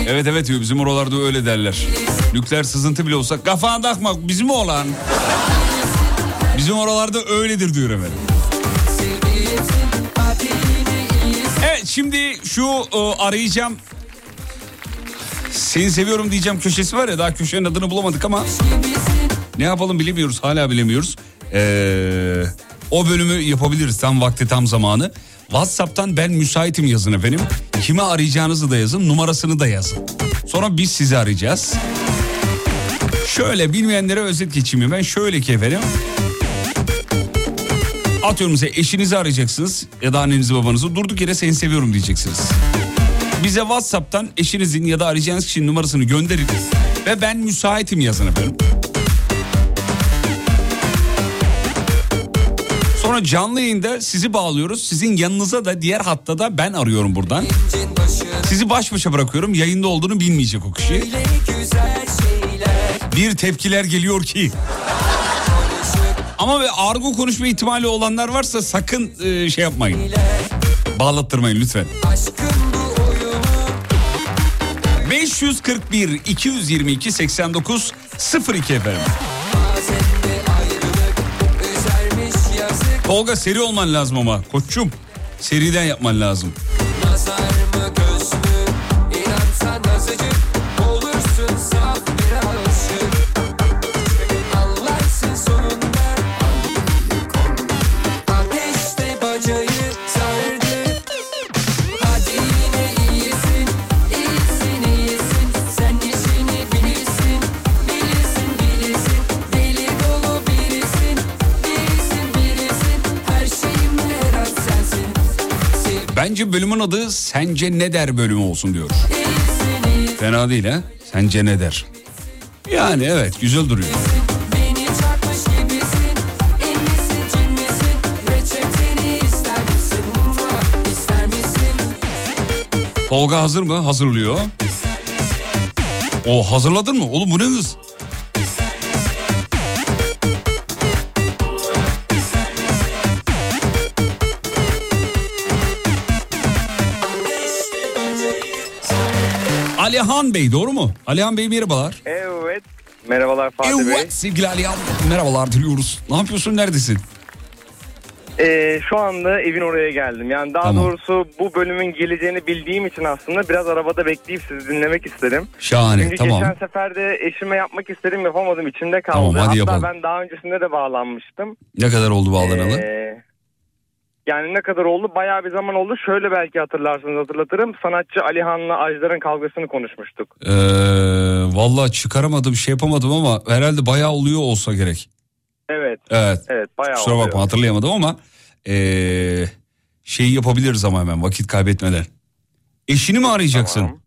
Evet evet diyor bizim oralarda öyle derler. Nükleer sızıntı bile olsa kafana takma bizim oğlan. Bizim oralarda öyledir diyor efendim. Evet şimdi şu e, arayacağım. Seni seviyorum diyeceğim köşesi var ya daha köşenin adını bulamadık ama ne yapalım bilemiyoruz hala bilemiyoruz. Ee, o bölümü yapabiliriz tam vakti tam zamanı. WhatsApp'tan ben müsaitim yazın efendim. Kime arayacağınızı da yazın numarasını da yazın. Sonra biz sizi arayacağız. Şöyle bilmeyenlere özet geçeyim ben şöyle ki efendim. Atıyorum size eşinizi arayacaksınız ya da annenizi babanızı durduk yere seni seviyorum diyeceksiniz. Bize WhatsApp'tan eşinizin ya da arayacağınız kişinin numarasını gönderin ve ben müsaitim yazın efendim. Sonra canlı yayında sizi bağlıyoruz. Sizin yanınıza da diğer hatta da ben arıyorum buradan. Sizi baş başa bırakıyorum. Yayında olduğunu bilmeyecek o kişi. Bir tepkiler geliyor ki. Ama ve argo konuşma ihtimali olanlar varsa sakın e, şey yapmayın. Bağlattırmayın lütfen. Aşkın bu oyunu 541 222 89 02 efendim. Tolga seri olman lazım ama koçum. Seriden yapman lazım. Bölümün adı Sence Ne Der bölümü olsun diyor. Fena değil ha? Sence ne der? Yani evet güzel duruyor. Tolga hazır mı? Hazırlıyor. O hazırladın mı? Oğlum bu ne hız? Alihan Bey doğru mu? Alihan Bey merhabalar. Evet. Merhabalar Fatih Bey. Evet sevgili Alihan merhabalar diliyoruz. Ne yapıyorsun neredesin? Ee, şu anda evin oraya geldim. Yani daha Tamam. doğrusu bu bölümün geleceğini bildiğim için aslında biraz arabada bekleyip sizi dinlemek istedim. Şahane Çünkü tamam. geçen sefer de eşime yapmak istedim yapamadım içimde kaldı. Tamam, hadi Hatta yapalım. ben daha öncesinde de bağlanmıştım. Ne kadar oldu bağlanalı? Ee, yani ne kadar oldu? Bayağı bir zaman oldu. Şöyle belki hatırlarsınız hatırlatırım. Sanatçı Alihan'la Ajdar'ın kavgasını konuşmuştuk. Ee, Valla çıkaramadım şey yapamadım ama herhalde bayağı oluyor olsa gerek. Evet. Evet. Evet bayağı Kusura oluyor. bakma hatırlayamadım ama ee, şeyi yapabiliriz ama hemen vakit kaybetmeden. Eşini mi arayacaksın? Tamam.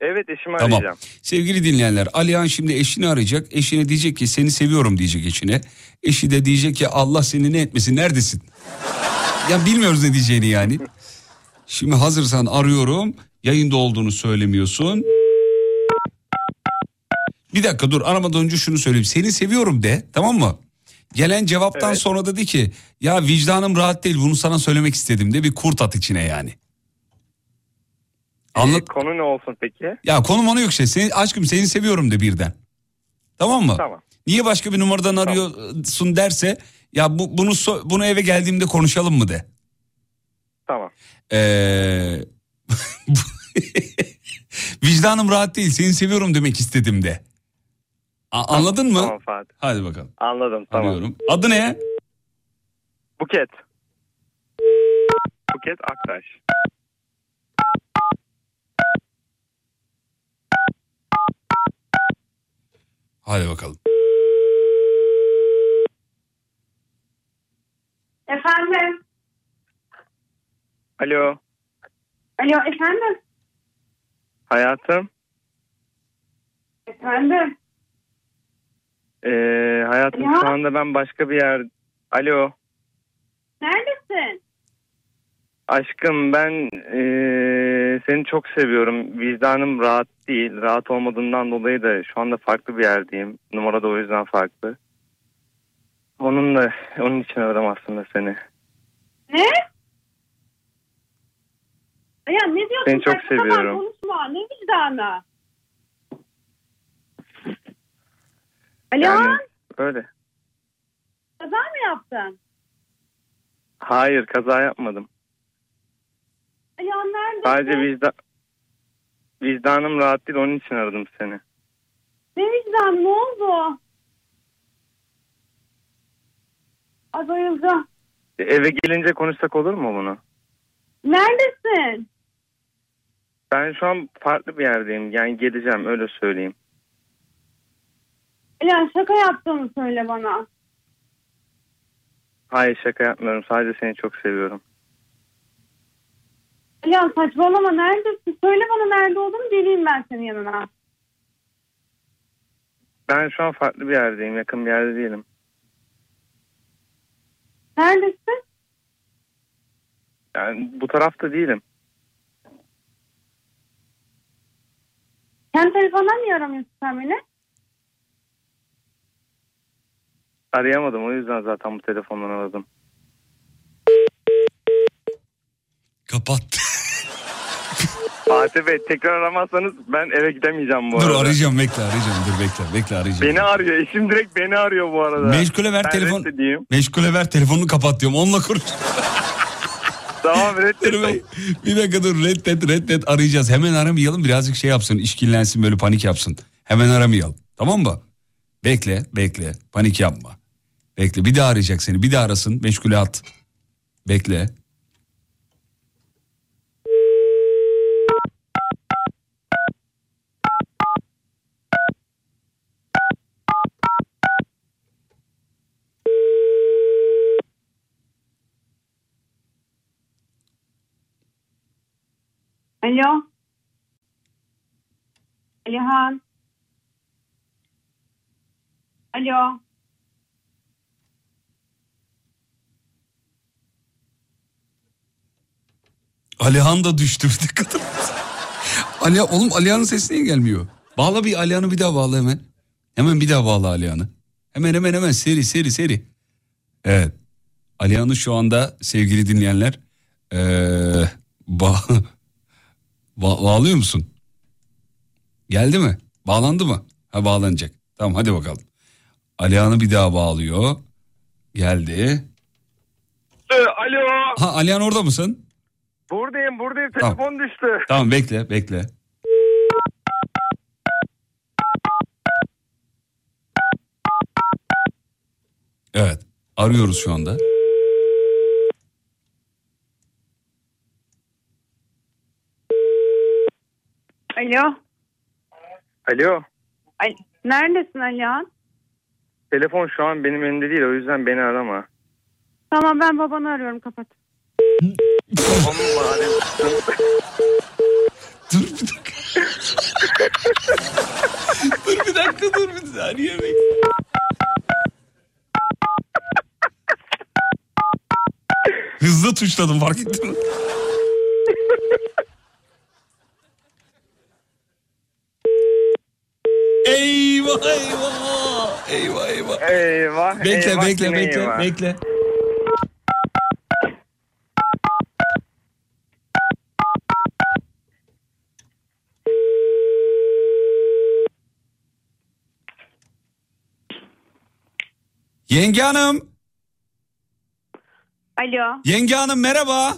Evet eşimi Tamam. arayacağım. Sevgili dinleyenler Alihan şimdi eşini arayacak. Eşine diyecek ki seni seviyorum diyecek eşine. Eşi de diyecek ki Allah seni ne etmesin neredesin? Ya bilmiyoruz ne diyeceğini yani. Şimdi hazırsan arıyorum. Yayında olduğunu söylemiyorsun. Bir dakika dur aramadan önce şunu söyleyeyim. Seni seviyorum de tamam mı? Gelen cevaptan Evet. sonra dedi ki ya vicdanım rahat değil bunu sana söylemek istedim de bir kurt at içine yani. Anlat. Ee, konu ne olsun peki? Ya konum onu yok şey. Seni, aşkım seni seviyorum de birden. Tamam mı? Tamam. Niye başka bir numaradan arıyorsun derse ya bu, bunu so- bunu eve geldiğimde konuşalım mı de. Tamam. Ee, [LAUGHS] vicdanım rahat değil seni seviyorum demek istedim de. A- anladın mı? Tamam Fatih. Hadi bakalım. Anladım tamam. Arıyorum. Adı ne? Buket. Buket Aktaş. Hadi bakalım. Efendim? Alo. Alo efendim? Hayatım. Efendim? Ee, hayatım Ya. şu anda ben başka bir yer... Alo. Neredesin? Aşkım ben ee, seni çok seviyorum. Vicdanım rahat değil. Rahat olmadığından dolayı da şu anda farklı bir yerdeyim. Numara da o yüzden farklı. Onunla, onun için aradım aslında seni. Ne? Ya ne diyorsun? Seni çok Saçma seviyorum. Konuşma. Ne vicdanı? Alo? Yani öyle. Kaza mı yaptın? Hayır kaza yapmadım. Alo neredesin? Sadece vicdan... Vicdanım rahat değil onun için aradım seni. Ne vicdan? Ne oldu? Ay bayılacağım. E, Eve gelince konuşsak olur mu bunu? Neredesin? Ben şu an farklı bir yerdeyim. Yani geleceğim öyle söyleyeyim. Ya şaka yaptığını söyle bana. Hayır şaka yapmıyorum. Sadece seni çok seviyorum. Ya saçmalama neredesin? Söyle bana nerede olduğunu geleyim ben senin yanına. Ben şu an farklı bir yerdeyim. Yakın bir yerde değilim. Neredesin? Yani bu tarafta değilim. Kendi telefondan niye aramıyorsun sen beni? Arayamadım. O yüzden zaten bu telefondan aradım. Kapat. Fatih Bey tekrar aramazsanız ben eve gidemeyeceğim bu Dur arada. arayacağım bekle arayacağım dur bekle bekle arayacağım. Beni arıyor. Eşim direkt beni arıyor bu arada. Meşgule ver Ben telefon. Meşgule ver telefonunu kapat diyorum onunla konuş. [LAUGHS] Tamam Dur reddet. be. bir dakika dur reddet reddet arayacağız. Hemen aramayalım birazcık şey yapsın işkillensin böyle panik yapsın. Hemen aramayalım tamam mı? Bekle bekle panik yapma. Bekle bir daha arayacak seni bir daha arasın meşgule at. Bekle. Alo. Alihan. Alo. Alihan da düştü [LAUGHS] dikkat. Ali, oğlum Alihan'ın sesi niye gelmiyor? Bağla bir Alihan'ı bir daha bağla hemen. Hemen bir daha bağla Alihan'ı. Hemen hemen hemen seri seri seri. Evet. Alihan'ı şu anda sevgili dinleyenler ee, ba- [LAUGHS] ba- bağlıyor musun? Geldi mi? Bağlandı mı? Ha bağlanacak. Tamam hadi bakalım. Alihan'ı bir daha bağlıyor. Geldi. Alo. Ha Alihan orada mısın? Buradayım buradayım. Tamam. Telefon düştü. Tamam bekle bekle. Evet arıyoruz şu anda. Alo. Alo. Ay, neredesin Alihan? Telefon şu an benim elimde değil o yüzden beni arama. Tamam ben babanı arıyorum kapat. Babamın. Dur bir dakika. dur bir dakika dur bir saniye bekle. Hızlı tuşladım fark ettin mi? Eyvah eyvah. Eyvah eyvah. Eyvah. Bekle eyvah, bekle bekle eyvah. bekle. Yenge hanım. Alo. Yenge hanım merhaba.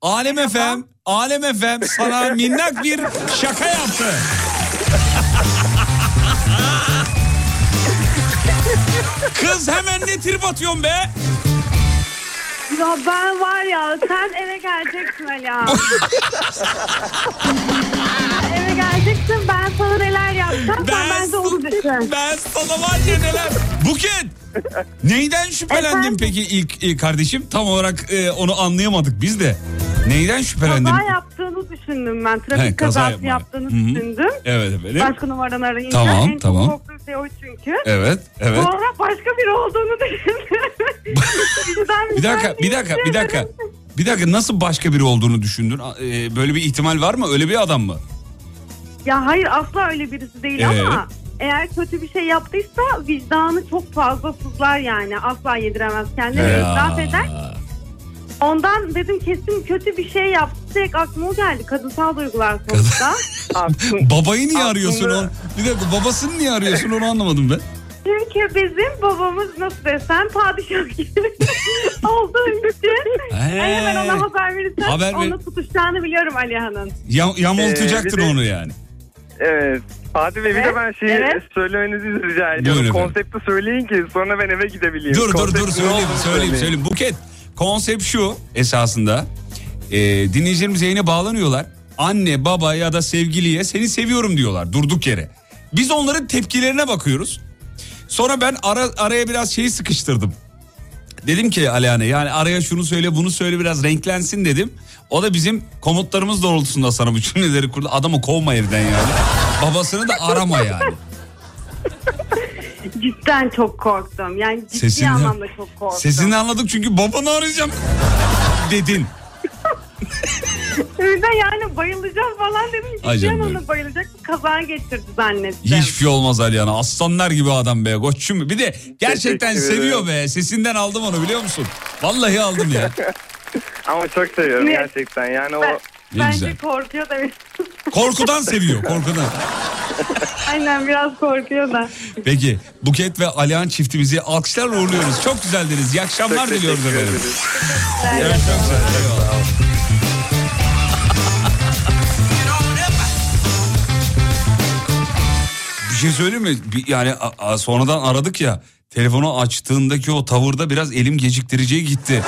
Alem efem, Alem efem sana minnak bir şaka yaptı. Kız hemen ne trip atıyorsun be? Ya ben var ya sen eve geleceksin Alihan. [LAUGHS] eve geleceksin ben sana neler yapacağım sen bence onu düşün. Ben sana var ya neler. Buket. Neyden şüphelendin Efendim? peki ilk e, kardeşim? Tam olarak e, onu anlayamadık biz de. Neyden şüphelendin? Kaza yaptığını düşündüm ben. Trafik He, kaza kazası yapma. yaptığını Hı hı. düşündüm. Evet efendim. Başka numaradan arayınca Tamam, en tamam. çok korktuğum şey o çünkü. Evet, evet. Sonra başka biri olduğunu düşündüm. [LAUGHS] Bizden Bir dakika, bir dakika, bir dakika. Bir dakika nasıl başka biri olduğunu düşündün? E, böyle bir ihtimal var mı? Öyle bir adam mı? Ya hayır asla öyle birisi değil Ee? ama eğer kötü bir şey yaptıysa vicdanı çok fazla sızlar yani. Asla yediremez kendini Ya. itiraf eder. Ondan dedim kesin kötü bir şey yaptı. Direkt aklıma o geldi. Kadınsal duygular sonuçta. [LAUGHS] Babayı niye arıyorsun onu? Bir dakika babasını niye arıyorsun onu anlamadım ben. Çünkü bizim babamız nasıl desem padişah gibi [LAUGHS] olduğu için He. hemen ona haber verirsen Haber ver- onu tutuşacağını biliyorum Alihan'ın. Ya, yamultacaktın Ee, de- onu yani. Evet. Fatih Bey bir de Evet, ben şeyi evet. söylemenizi rica Buyurun ediyorum. efendim. Konsepti söyleyin ki sonra ben eve gidebileyim. Dur dur Konsept dur ne söyleyeyim söyleyeyim söyleyin. söyleyeyim. Buket konsept şu esasında. E, dinleyicilerimiz yayına bağlanıyorlar. Anne baba ya da sevgiliye seni seviyorum diyorlar durduk yere. Biz onların tepkilerine bakıyoruz. Sonra ben ara, araya biraz şeyi sıkıştırdım. Dedim ki Aleyhane yani araya şunu söyle bunu söyle biraz renklensin dedim. O da bizim komutlarımız doğrultusunda sana bu cümleleri kurdu. Adamı kovma evden yani. Babasını da arama yani. [LAUGHS] Cidden çok korktum. Yani ciddi Sesinden- anlamda çok korktum. Sesini anladık çünkü babanı arayacağım dedin. Bir de yani bayılacağım falan dedim. Ay Cidden canım ona bayılacak. Kaza geçirdi zannettim. Hiçbir şey olmaz Aliyana. Aslanlar gibi adam be. Koçum. Bir de gerçekten Teşekkür seviyor be. Sesinden aldım onu biliyor musun? Vallahi aldım ya. [LAUGHS] Ama çok seviyorum Ne? gerçekten. Yani o Ben- Ne Bence güzel. korkuyor da. [LAUGHS] Korkudan seviyor. Korkudan. Aynen biraz korkuyor da. Peki Buket ve Alihan çiftimizi alkışlarla uğurluyoruz. Çok güzeldiniz. İyi akşamlar Çok diliyoruz teşekkür efendim. ederiz. Güzel. Eyvallah. Bir şey söyleyeyim mi? Bir- yani a- a- sonradan aradık ya. Telefonu açtığındaki o tavırda biraz elim geciktiriciye gitti.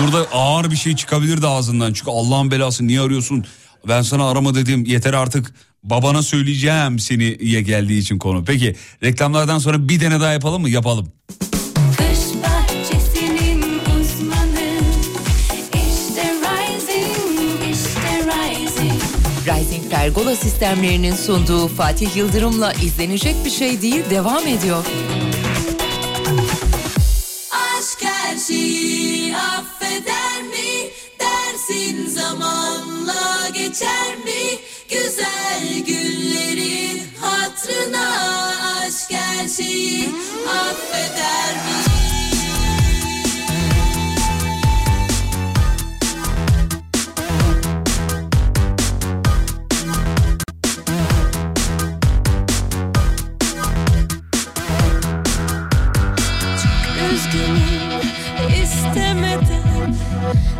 Burada ağır bir şey çıkabilirdi ağzından. Çünkü Allah'ın belası niye arıyorsun? Ben sana arama dedim yeter artık babana söyleyeceğim seniye geldiği için konu. Peki reklamlardan sonra bir tane daha yapalım mı? Yapalım. İşte Rising, işte Pergola sistemlerinin sunduğu Fatih Yıldırım'la izlenecek bir şey değil devam ediyor. Şeyi affeder mi? Dersin zamanla geçer mi? Güzel günlerin hatrına aşk her şeyi affeder mi?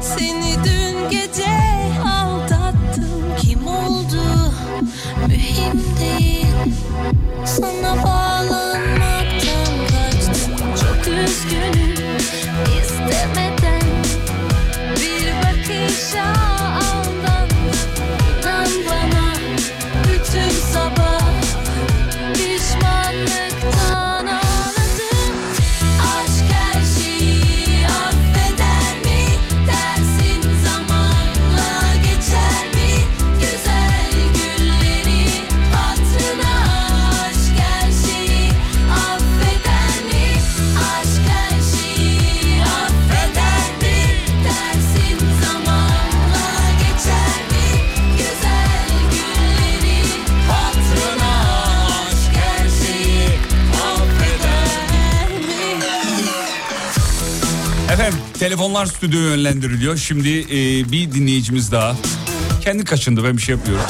Seni dün gece aldattım. Kim oldu? Mühim değil. Sana bağlanmaktan telefonlar stüdyoya yönlendiriliyor. Şimdi e, bir dinleyicimiz daha. Kendi kaçındı ben bir şey yapıyorum.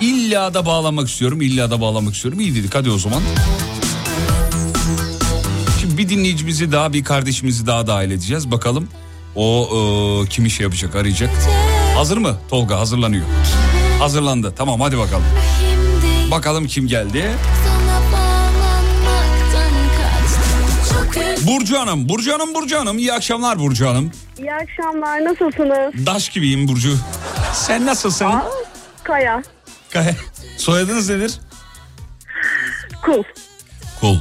İlla da bağlamak istiyorum. illa da bağlamak istiyorum. İyi dedik hadi o zaman. Şimdi bir dinleyicimizi daha bir kardeşimizi daha dahil edeceğiz. Bakalım o e, kimi şey yapacak arayacak. Hazır mı Tolga hazırlanıyor. Hazırlandı tamam hadi bakalım. Bakalım kim geldi. Burcu Hanım, Burcu Hanım, Burcu Hanım. İyi akşamlar Burcu Hanım. İyi akşamlar nasılsınız? Daş gibiyim Burcu. [LAUGHS] Sen nasılsın? Kaya. Kaya. Soyadınız nedir? Kul. Kul.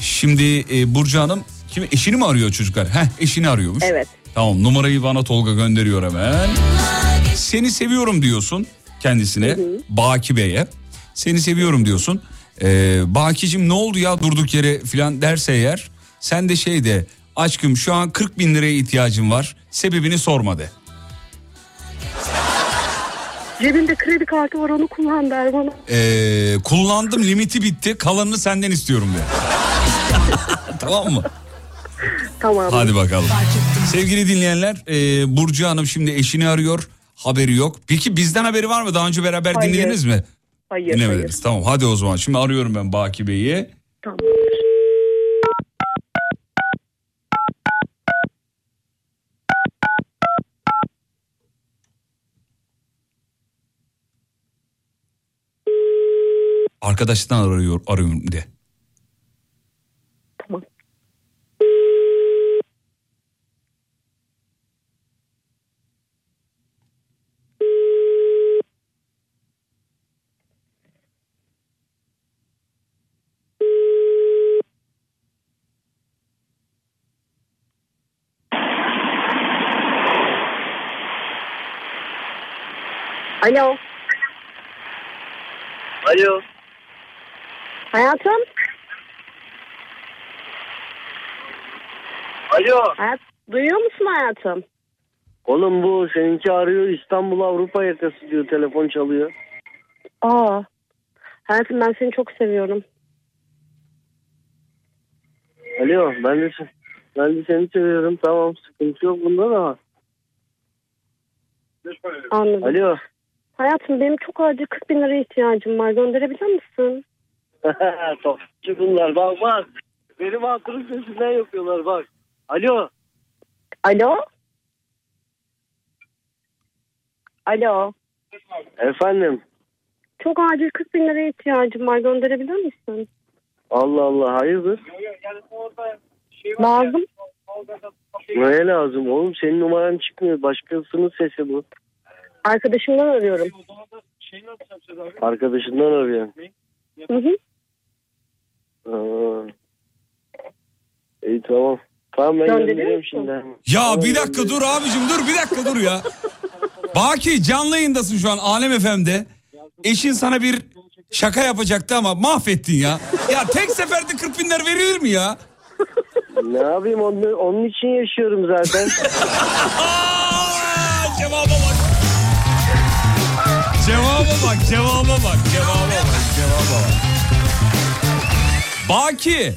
Şimdi e, Burcu Hanım kim eşini mi arıyor çocuklar? Heh eşini arıyormuş. Evet. Tamam numarayı bana Tolga gönderiyor hemen. Seni seviyorum diyorsun kendisine. Baki Bey'e. Seni seviyorum diyorsun. Ee, Baki'cim ne oldu ya durduk yere filan derse eğer. Sen de şey de aşkım şu an 40 bin liraya ihtiyacım var. Sebebini sorma de. Cebinde kredi kartı var onu kullan der bana. Ee, kullandım limiti bitti kalanını senden istiyorum de. [LAUGHS] tamam mı? Tamam. Hadi bakalım. Sevgili dinleyenler e, Burcu Hanım şimdi eşini arıyor. Haberi yok. Peki bizden haberi var mı? Daha önce beraber Hayır. dinlediniz mi? Hayır Dinlemediniz. hayır. Tamam hadi o zaman. Şimdi arıyorum ben Baki Bey'i. Tamam. Arkadaştan arıyor, arıyorum de. Tamam. Alo. Alo. Hayatım. Alo. Hayat, duyuyor musun hayatım? Oğlum bu seninki arıyor İstanbul Avrupa yakası diyor telefon çalıyor. Aa. Hayatım ben seni çok seviyorum. Alo ben de, ben de seni seviyorum tamam sıkıntı yok bunda da. Anladım. Alo. Hayatım benim çok acil 40 bin liraya ihtiyacım var. Gönderebilir misin? [LAUGHS] Topçu bunlar bak bak. Benim hatırım sesinden yapıyorlar bak. Alo. Alo? Alo. Efendim. Çok acil 40 bin liraya ihtiyacım var. Gönderebilir misin? Allah Allah hayırdır? Lazım. Neye lazım oğlum? Senin numaran çıkmıyor. Başkasının sesi bu. Arkadaşımdan arıyorum. Arkadaşından arıyor. Hı hı. İyi tamam. Tamam ben Gönderir göndereyim misin? şimdi. Ya bir dakika dur abicim dur bir dakika dur ya. Baki canlı yayındasın şu an Alem FM'de. Eşin sana bir şaka yapacaktı ama mahvettin ya. Ya tek seferde 40 bin lira verilir mi ya? Ne yapayım onun, onun için yaşıyorum zaten. [LAUGHS] Cevaba bak. Cevaba bak, cevaba bak, cevaba bak, cevaba bak. Baki.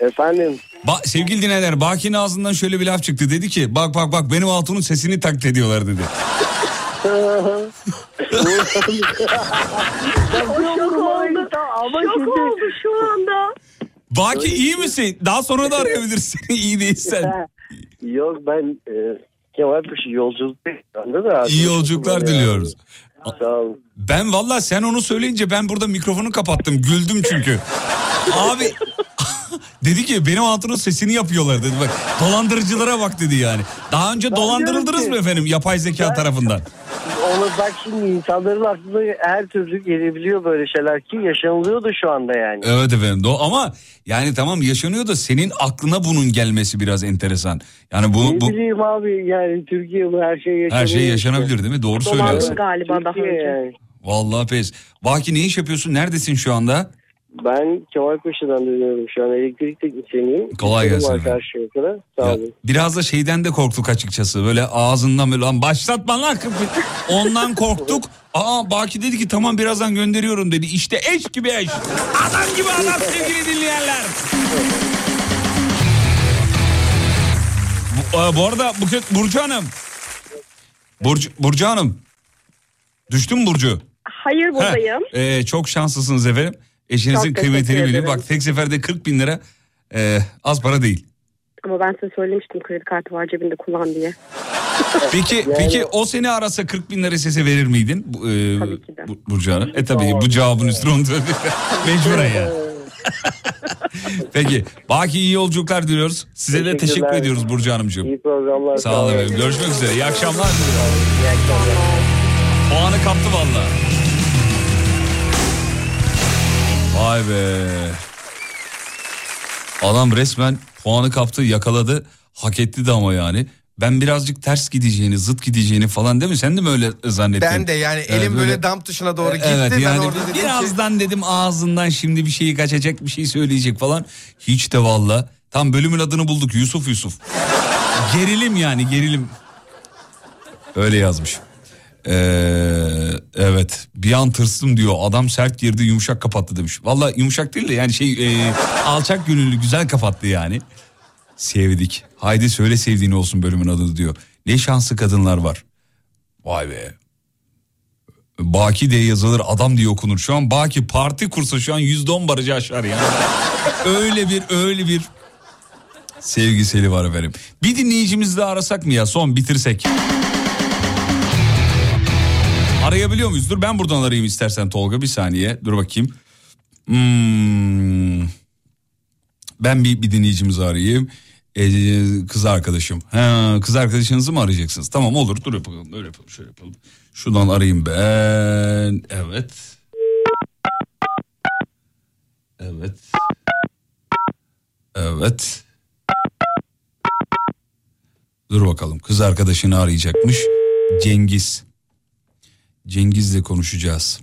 Efendim. Ba- sevgili dinleyenler Baki'nin ağzından şöyle bir laf çıktı. Dedi ki bak bak bak benim hatunun sesini taklit ediyorlar dedi. [LAUGHS] Şok oldu. Şok oldu şu anda. Baki iyi misin? Daha sonra da arayabilirsin iyi değilsen. [LAUGHS] Yok ben e, Kemal Paşa yolculuk da. İyi yolculuklar diliyoruz. Sağ olun. Ben valla sen onu söyleyince ben burada mikrofonu kapattım. Güldüm çünkü. [LAUGHS] Abi dedi ki benim hatunun sesini yapıyorlar dedi. Bak dolandırıcılara bak dedi yani. Daha önce dolandırıldınız diyorum mı ki- efendim yapay zeka tarafından? Onu bak şimdi insanların aklına her türlü gelebiliyor böyle şeyler ki yaşanılıyordu şu anda yani. Evet efendim. Do- ama yani tamam yaşanıyor da senin aklına bunun gelmesi biraz enteresan. Yani bu, ne bu bileyim abi yani Türkiye bu her şey yaşanıyor. her şey işte. yaşanabilir değil mi? Doğru söylüyorsun. galiba daha Türkiye önce. yani. Vallahi pes. Baki ne iş yapıyorsun? Neredesin şu anda? Ben Kemal Paşa'dan dönüyorum şu an elektrik teknisyeniyim. Kolay gelsin var efendim. Karşı yukarı. Sağ Ya, olun. biraz da şeyden de korktuk açıkçası. Böyle ağzından böyle lan başlatma lan. [LAUGHS] Ondan korktuk. Aa Baki dedi ki tamam birazdan gönderiyorum dedi. İşte eş gibi eş. Adam gibi adam sevgili dinleyenler. Bu, e, bu arada Buket, Burcu Hanım. Burcu, Burcu Hanım. Düştün mü Burcu? Hayır buradayım. Heh, e, çok şanslısınız efendim. Eşinizin Çok kıymetini bilin. Bak tek seferde 40 bin lira e, az para değil. Ama ben size söylemiştim kredi kartı var cebinde kullan diye. Peki [LAUGHS] peki o seni arasa 40 bin lira sese verir miydin? Bu, e, Tabii ki de. Bu, Burcu Hanım. E tabii bu cevabın üstüne onu. [LAUGHS] Mecburen ya. [LAUGHS] Peki Baki iyi yolculuklar diliyoruz. Size de teşekkür ediyoruz Burcu Hanımcığım. İyi programlar. Sağ olun efendim. Görüşmek üzere. İyi akşamlar diliyorum. Puanı kaptı valla. Vay be. Adam resmen puanı kaptı yakaladı. Hak etti de ama yani. Ben birazcık ters gideceğini, zıt gideceğini falan değil mi? Sen de mi öyle zannettin? Ben de yani Evet, elim böyle damp tuşuna doğru gitti. Evet ben yani orada dedim ki birazdan dedim ağzından şimdi bir şeyi kaçacak bir şey söyleyecek falan. Hiç de valla. Tam bölümün adını bulduk Yusuf Yusuf. gerilim yani gerilim. Öyle yazmış. Ee, evet bir an tırstım diyor adam sert girdi yumuşak kapattı demiş. Valla yumuşak değil de yani şey e, alçak gönüllü güzel kapattı yani. Sevdik. Haydi söyle sevdiğin olsun bölümün adı diyor. Ne şanslı kadınlar var. Vay be. Baki diye yazılır adam diye okunur. Şu an Baki parti kursa şu an yüzde on barajı aşar yani. öyle bir öyle bir sevgiseli var efendim. Bir dinleyicimizi de arasak mı ya son bitirsek. Arayabiliyor muyuz? Dur ben buradan arayayım istersen Tolga bir saniye. Dur bakayım. Hmm. Ben bir, bir dinleyicimizi arayayım. Ee, kız arkadaşım. Ha, kız arkadaşınızı mı arayacaksınız? Tamam olur dur yapalım. Öyle yapalım şöyle yapalım. Şuradan arayayım ben. Evet. Evet. Evet. Dur bakalım kız arkadaşını arayacakmış. Cengiz. Cengiz'le konuşacağız.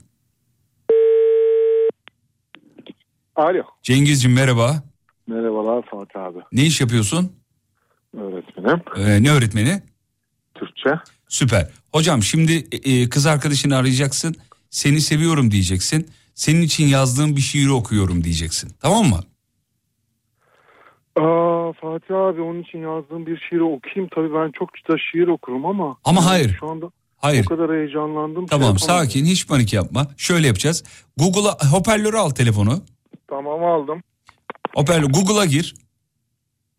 Alo. Cengizciğim merhaba. Merhabalar Fatih abi. Ne iş yapıyorsun? Öğretmenim. Ee, ne öğretmeni? Türkçe. Süper. Hocam şimdi e, kız arkadaşını arayacaksın. Seni seviyorum diyeceksin. Senin için yazdığım bir şiiri okuyorum diyeceksin. Tamam mı? Aa, Fatih abi onun için yazdığım bir şiiri okuyayım. Tabii ben çok da şiir okurum ama. Ama hayır. Şu anda Hayır. o kadar heyecanlandım. Tamam yapamadım. sakin hiç panik yapma. Şöyle yapacağız. Google'a hoparlörü al telefonu. Tamam aldım. Hoparlör Google'a gir.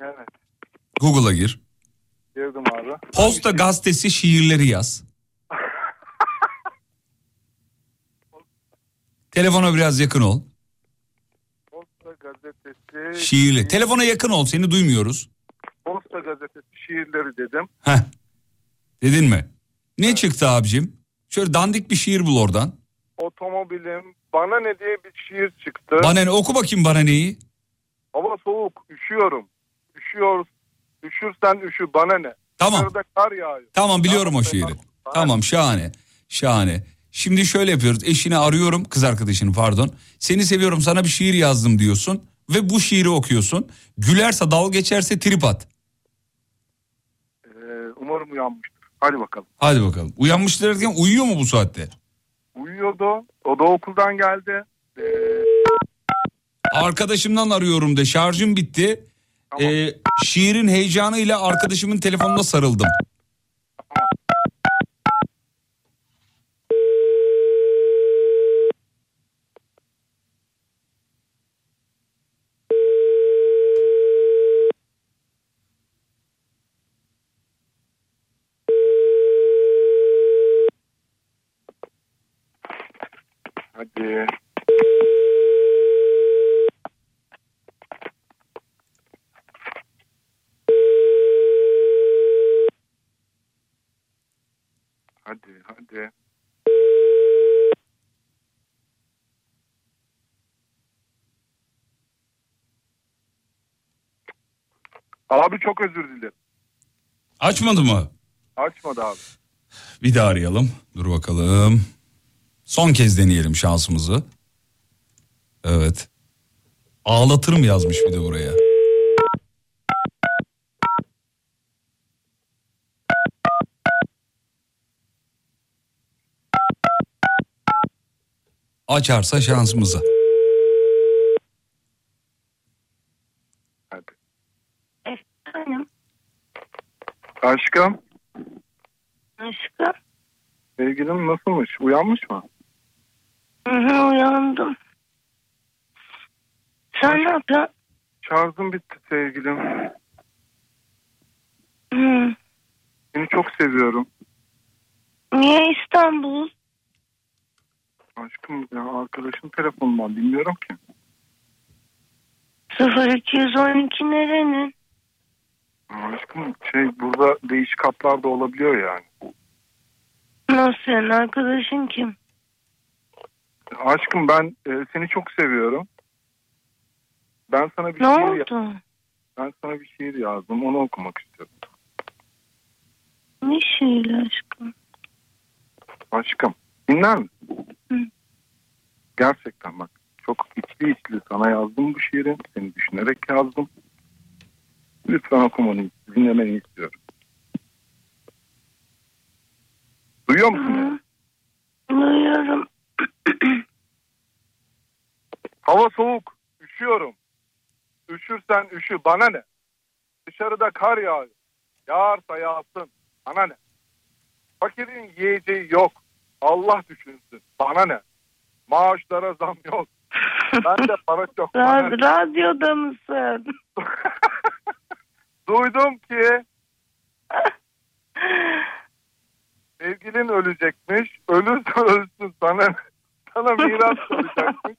Evet. Google'a gir. Girdim abi. Posta gazetesi şiirleri yaz. [LAUGHS] Telefona biraz yakın ol. Posta gazetesi. Şiirli. Telefona yakın ol seni duymuyoruz. Posta gazetesi şiirleri dedim. Heh. Dedin mi? Ne çıktı abicim? Şöyle dandik bir şiir bul oradan. Otomobilim bana ne diye bir şiir çıktı. Bana ne oku bakayım bana neyi? Hava soğuk üşüyorum. Üşüyor. Üşürsen üşü bana ne. Tamam. Dışarıda kar yağıyor. Tamam biliyorum o şiiri. Tamam şahane. Şahane. Şimdi şöyle yapıyoruz. Eşini arıyorum kız arkadaşını pardon. Seni seviyorum sana bir şiir yazdım diyorsun. Ve bu şiiri okuyorsun. Gülerse dal geçerse trip at. Ee, umarım uyanmıştır. Hadi bakalım. Hadi bakalım. Uyanmışlar derken uyuyor mu bu saatte? Uyuyordu. O da okuldan geldi. Ee, Arkadaşımdan arıyorum de şarjım bitti. Ee, şiirin heyecanıyla arkadaşımın telefonuna sarıldım. Abi çok özür dilerim. Açmadı mı? Açmadı abi. Bir daha arayalım. Dur bakalım. Son kez deneyelim şansımızı. Evet. Ağlatırım yazmış bir de buraya. Açarsa şansımızı. Efendim Aşkım, aşkım. sevgilim nasılmış? Uyanmış mı? Hı hı, uyandım. Sen ne yapıyorsun? Şarjım bitti sevgilim. Hı. Seni çok seviyorum. Niye İstanbul? Aşkım ya arkadaşın telefonundan bilmiyorum ki. 0212 nerenin? Aşkım şey burada değişik hatlar da olabiliyor yani. Nasıl yani arkadaşın kim? Aşkım ben e, seni çok seviyorum. Ben sana bir Ne şiir oldu? ben sana bir şiir yazdım. Onu okumak istiyorum. Ne şiir aşkım? Aşkım dinler misin? Gerçekten bak çok içli içli sana yazdım bu şiiri. Seni düşünerek yazdım. Lütfen okumanı, dinlemeni istiyorum. Duyuyor musun? Duyuyorum. [CLEARS THROAT] Hava soğuk. Üşüyorum. Üşürsen üşü. Bana ne? Dışarıda kar yağıyor. Yağarsa yağsın. Bana ne? Fakirin yiyeceği yok. Allah düşünsün. Bana ne? Maaşlara zam yok. [LAUGHS] Bende para çok. Bana radyoda mısın? [LAUGHS] Duydum ki [LAUGHS] sevgilin ölecekmiş. Ölürse ölsün sana sana miras kalacakmış.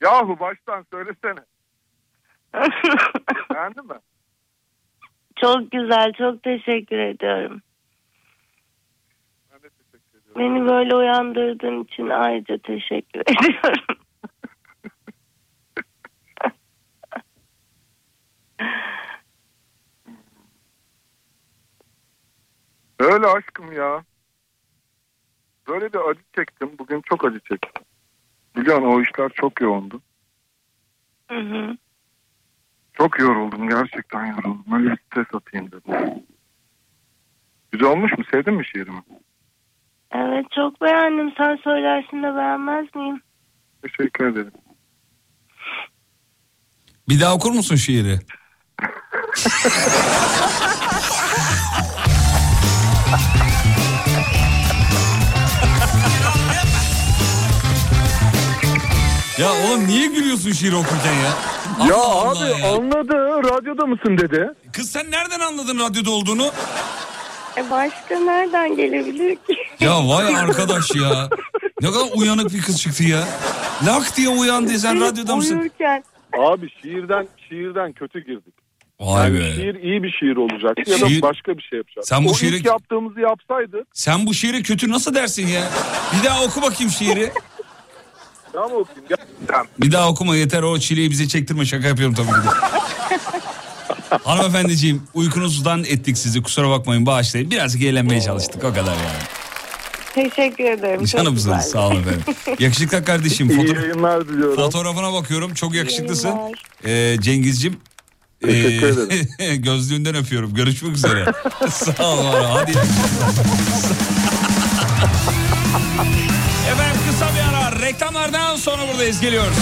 Yahu baştan söylesene. Beğendin mi? Çok güzel, çok teşekkür ediyorum. Beni böyle uyandırdığın için ayrıca teşekkür [LAUGHS] ediyorum. Öyle aşkım ya. Böyle bir acı çektim. Bugün çok acı çektim. Biliyorsun o işler çok yoğundu. Hı hı. Çok yoruldum. Gerçekten yoruldum. Öyle bir stres atayım dedim. Güzel olmuş mu? Sevdin mi şiirimi? Evet çok beğendim. Sen söylersin de beğenmez miyim? Teşekkür ederim. Bir daha okur musun şiiri? [LAUGHS] ya oğlum niye gülüyorsun şiir okurken ya? Ya Allah Allah abi ya. anladı. Radyoda mısın dedi. Kız sen nereden anladın radyoda olduğunu? E başka nereden gelebilir ki? Ya vay arkadaş ya. Ne kadar uyanık bir kız çıktı ya. Lak diye uyandı sen radyoda mısın? Uyurken. Abi şiirden şiirden kötü girdik. Vay Yani be. şiir iyi bir şiir olacak ya da Şiir- başka bir şey yapacak. Sen bu o şiiri- ilk yaptığımızı yapsaydı Sen bu şiiri kötü nasıl dersin ya? Bir daha oku bakayım şiiri. tamam okuyayım. Gel. Tamam. Bir daha okuma yeter o çileyi bize çektirme şaka yapıyorum tabii ki de. [LAUGHS] Hanımefendiciğim uykunuzdan ettik sizi kusura bakmayın bağışlayın. Birazcık eğlenmeye çalıştık o kadar yani. Teşekkür ederim. Canımsınız sağ olun efendim. Yakışıklı kardeşim. İyi Foto- yayınlar diliyorum. fotoğrafına bakıyorum çok yakışıklısın. Ee, Cengiz'cim. Teşekkür ee, [LAUGHS] gözlüğünden öpüyorum. Görüşmek üzere. [LAUGHS] sağ ol. var. Hadi. [LAUGHS] Efendim kısa bir ara. Reklamlardan sonra buradayız. Geliyoruz.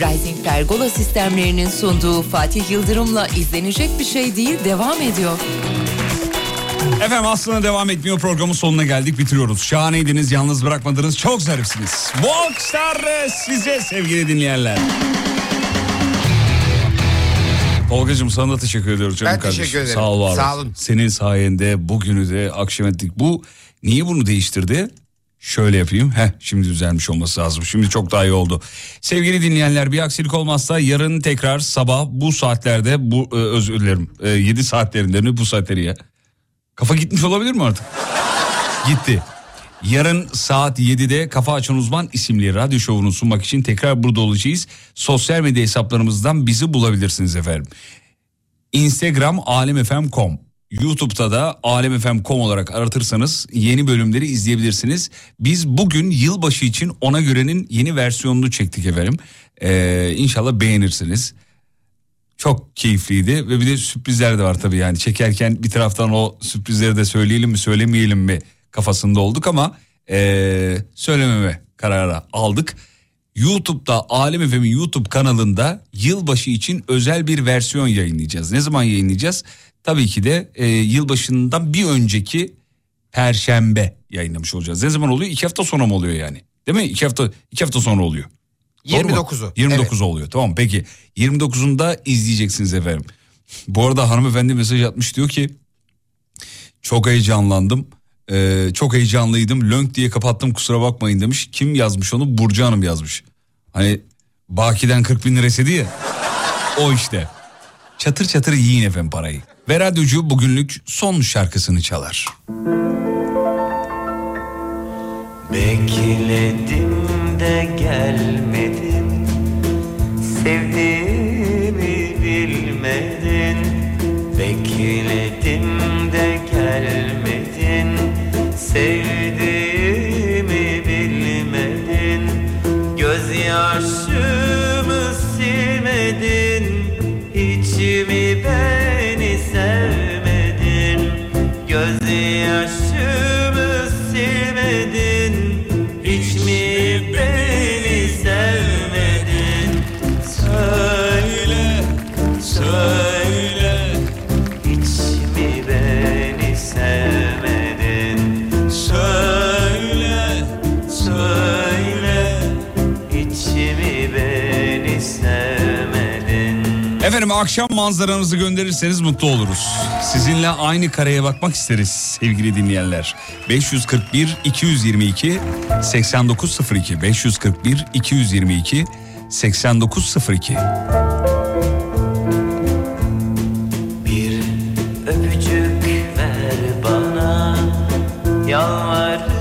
Rising Pergola sistemlerinin sunduğu Fatih Yıldırım'la izlenecek bir şey değil devam ediyor. Efendim aslında devam etmiyor programın sonuna geldik bitiriyoruz. Şahaneydiniz yalnız bırakmadınız çok zarifsiniz. Walkstar size sevgili dinleyenler. Tolgacığım sana da teşekkür ediyoruz canım Ben kardeşim. teşekkür ederim. Sağ ol var Sağ ol. olun. Senin sayende bugünü de akşam ettik. Bu niye bunu değiştirdi? Şöyle yapayım. Heh şimdi düzelmiş olması lazım. Şimdi çok daha iyi oldu. Sevgili dinleyenler bir aksilik olmazsa yarın tekrar sabah bu saatlerde bu e, özür dilerim. E, 7 saatlerinde mi bu saatleri ya? Kafa gitmiş olabilir mi artık? Gitti. Yarın saat 7'de Kafa Açan Uzman isimli radyo şovunu sunmak için tekrar burada olacağız. Sosyal medya hesaplarımızdan bizi bulabilirsiniz efendim. Instagram alemfm.com YouTube'da da alemfm.com olarak aratırsanız yeni bölümleri izleyebilirsiniz. Biz bugün yılbaşı için ona görenin yeni versiyonunu çektik efendim. Ee, inşallah beğenirsiniz. Çok keyifliydi ve bir de sürprizler de var tabii yani çekerken bir taraftan o sürprizleri de söyleyelim mi söylemeyelim mi kafasında olduk ama ee, söylememe kararı aldık. YouTube'da Alem Efem'in YouTube kanalında yılbaşı için özel bir versiyon yayınlayacağız. Ne zaman yayınlayacağız? Tabii ki de e, yılbaşından bir önceki Perşembe yayınlamış olacağız. Ne zaman oluyor? İki hafta sonra mı oluyor yani? Değil mi? İki hafta, iki hafta sonra oluyor. Doğru mu? 29'u. 29 oluyor. Tamam peki. 29'unda izleyeceksiniz efendim. Bu arada hanımefendi mesaj atmış diyor ki çok heyecanlandım. Ee, çok heyecanlıydım. Lönk diye kapattım kusura bakmayın demiş. Kim yazmış onu? Burcu Hanım yazmış. Hani Baki'den 40 bin lira istedi ya. O işte. Çatır çatır yiyin efendim parayı. Ve radyocu bugünlük son şarkısını çalar. Bekledim de gelmedin. Sevdiğimi bilmedin. Bekledim de gelmedin. Sevdiğimi Efendim akşam manzaranızı gönderirseniz mutlu oluruz. Sizinle aynı kareye bakmak isteriz sevgili dinleyenler. 541 222 8902 541 222 8902 Bir öpücük ver bana Yalvarıyorum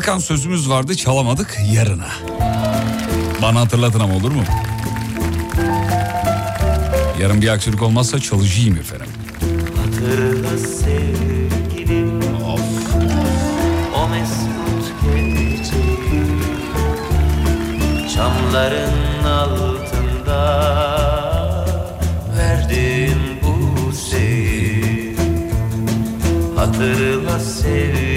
Demirkan sözümüz vardı çalamadık yarına. Bana hatırlatın ama olur mu? Yarın bir aksilik olmazsa çalışayım efendim. Hatırla sevgilim O mesut geceyi Çamların altında Verdiğim bu sevgi Hatırla sevgilim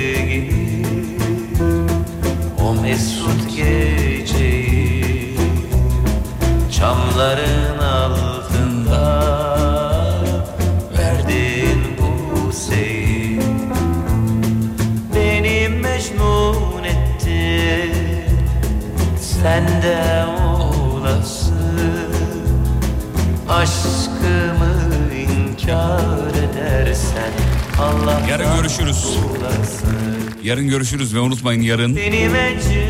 mesut geceyi Çamların altında verdin bu seyi. Beni mecnun etti sende olası Aşkımı inkar edersen Allah Yarın görüşürüz. Yarın görüşürüz ve unutmayın yarın. Beni mecnun etti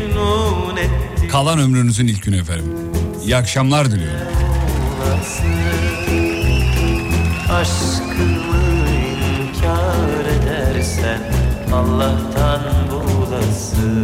kalan ömrünüzün ilk günü efendim. İyi akşamlar diliyorum. Aşkımı inkar edersen Allah'tan bulası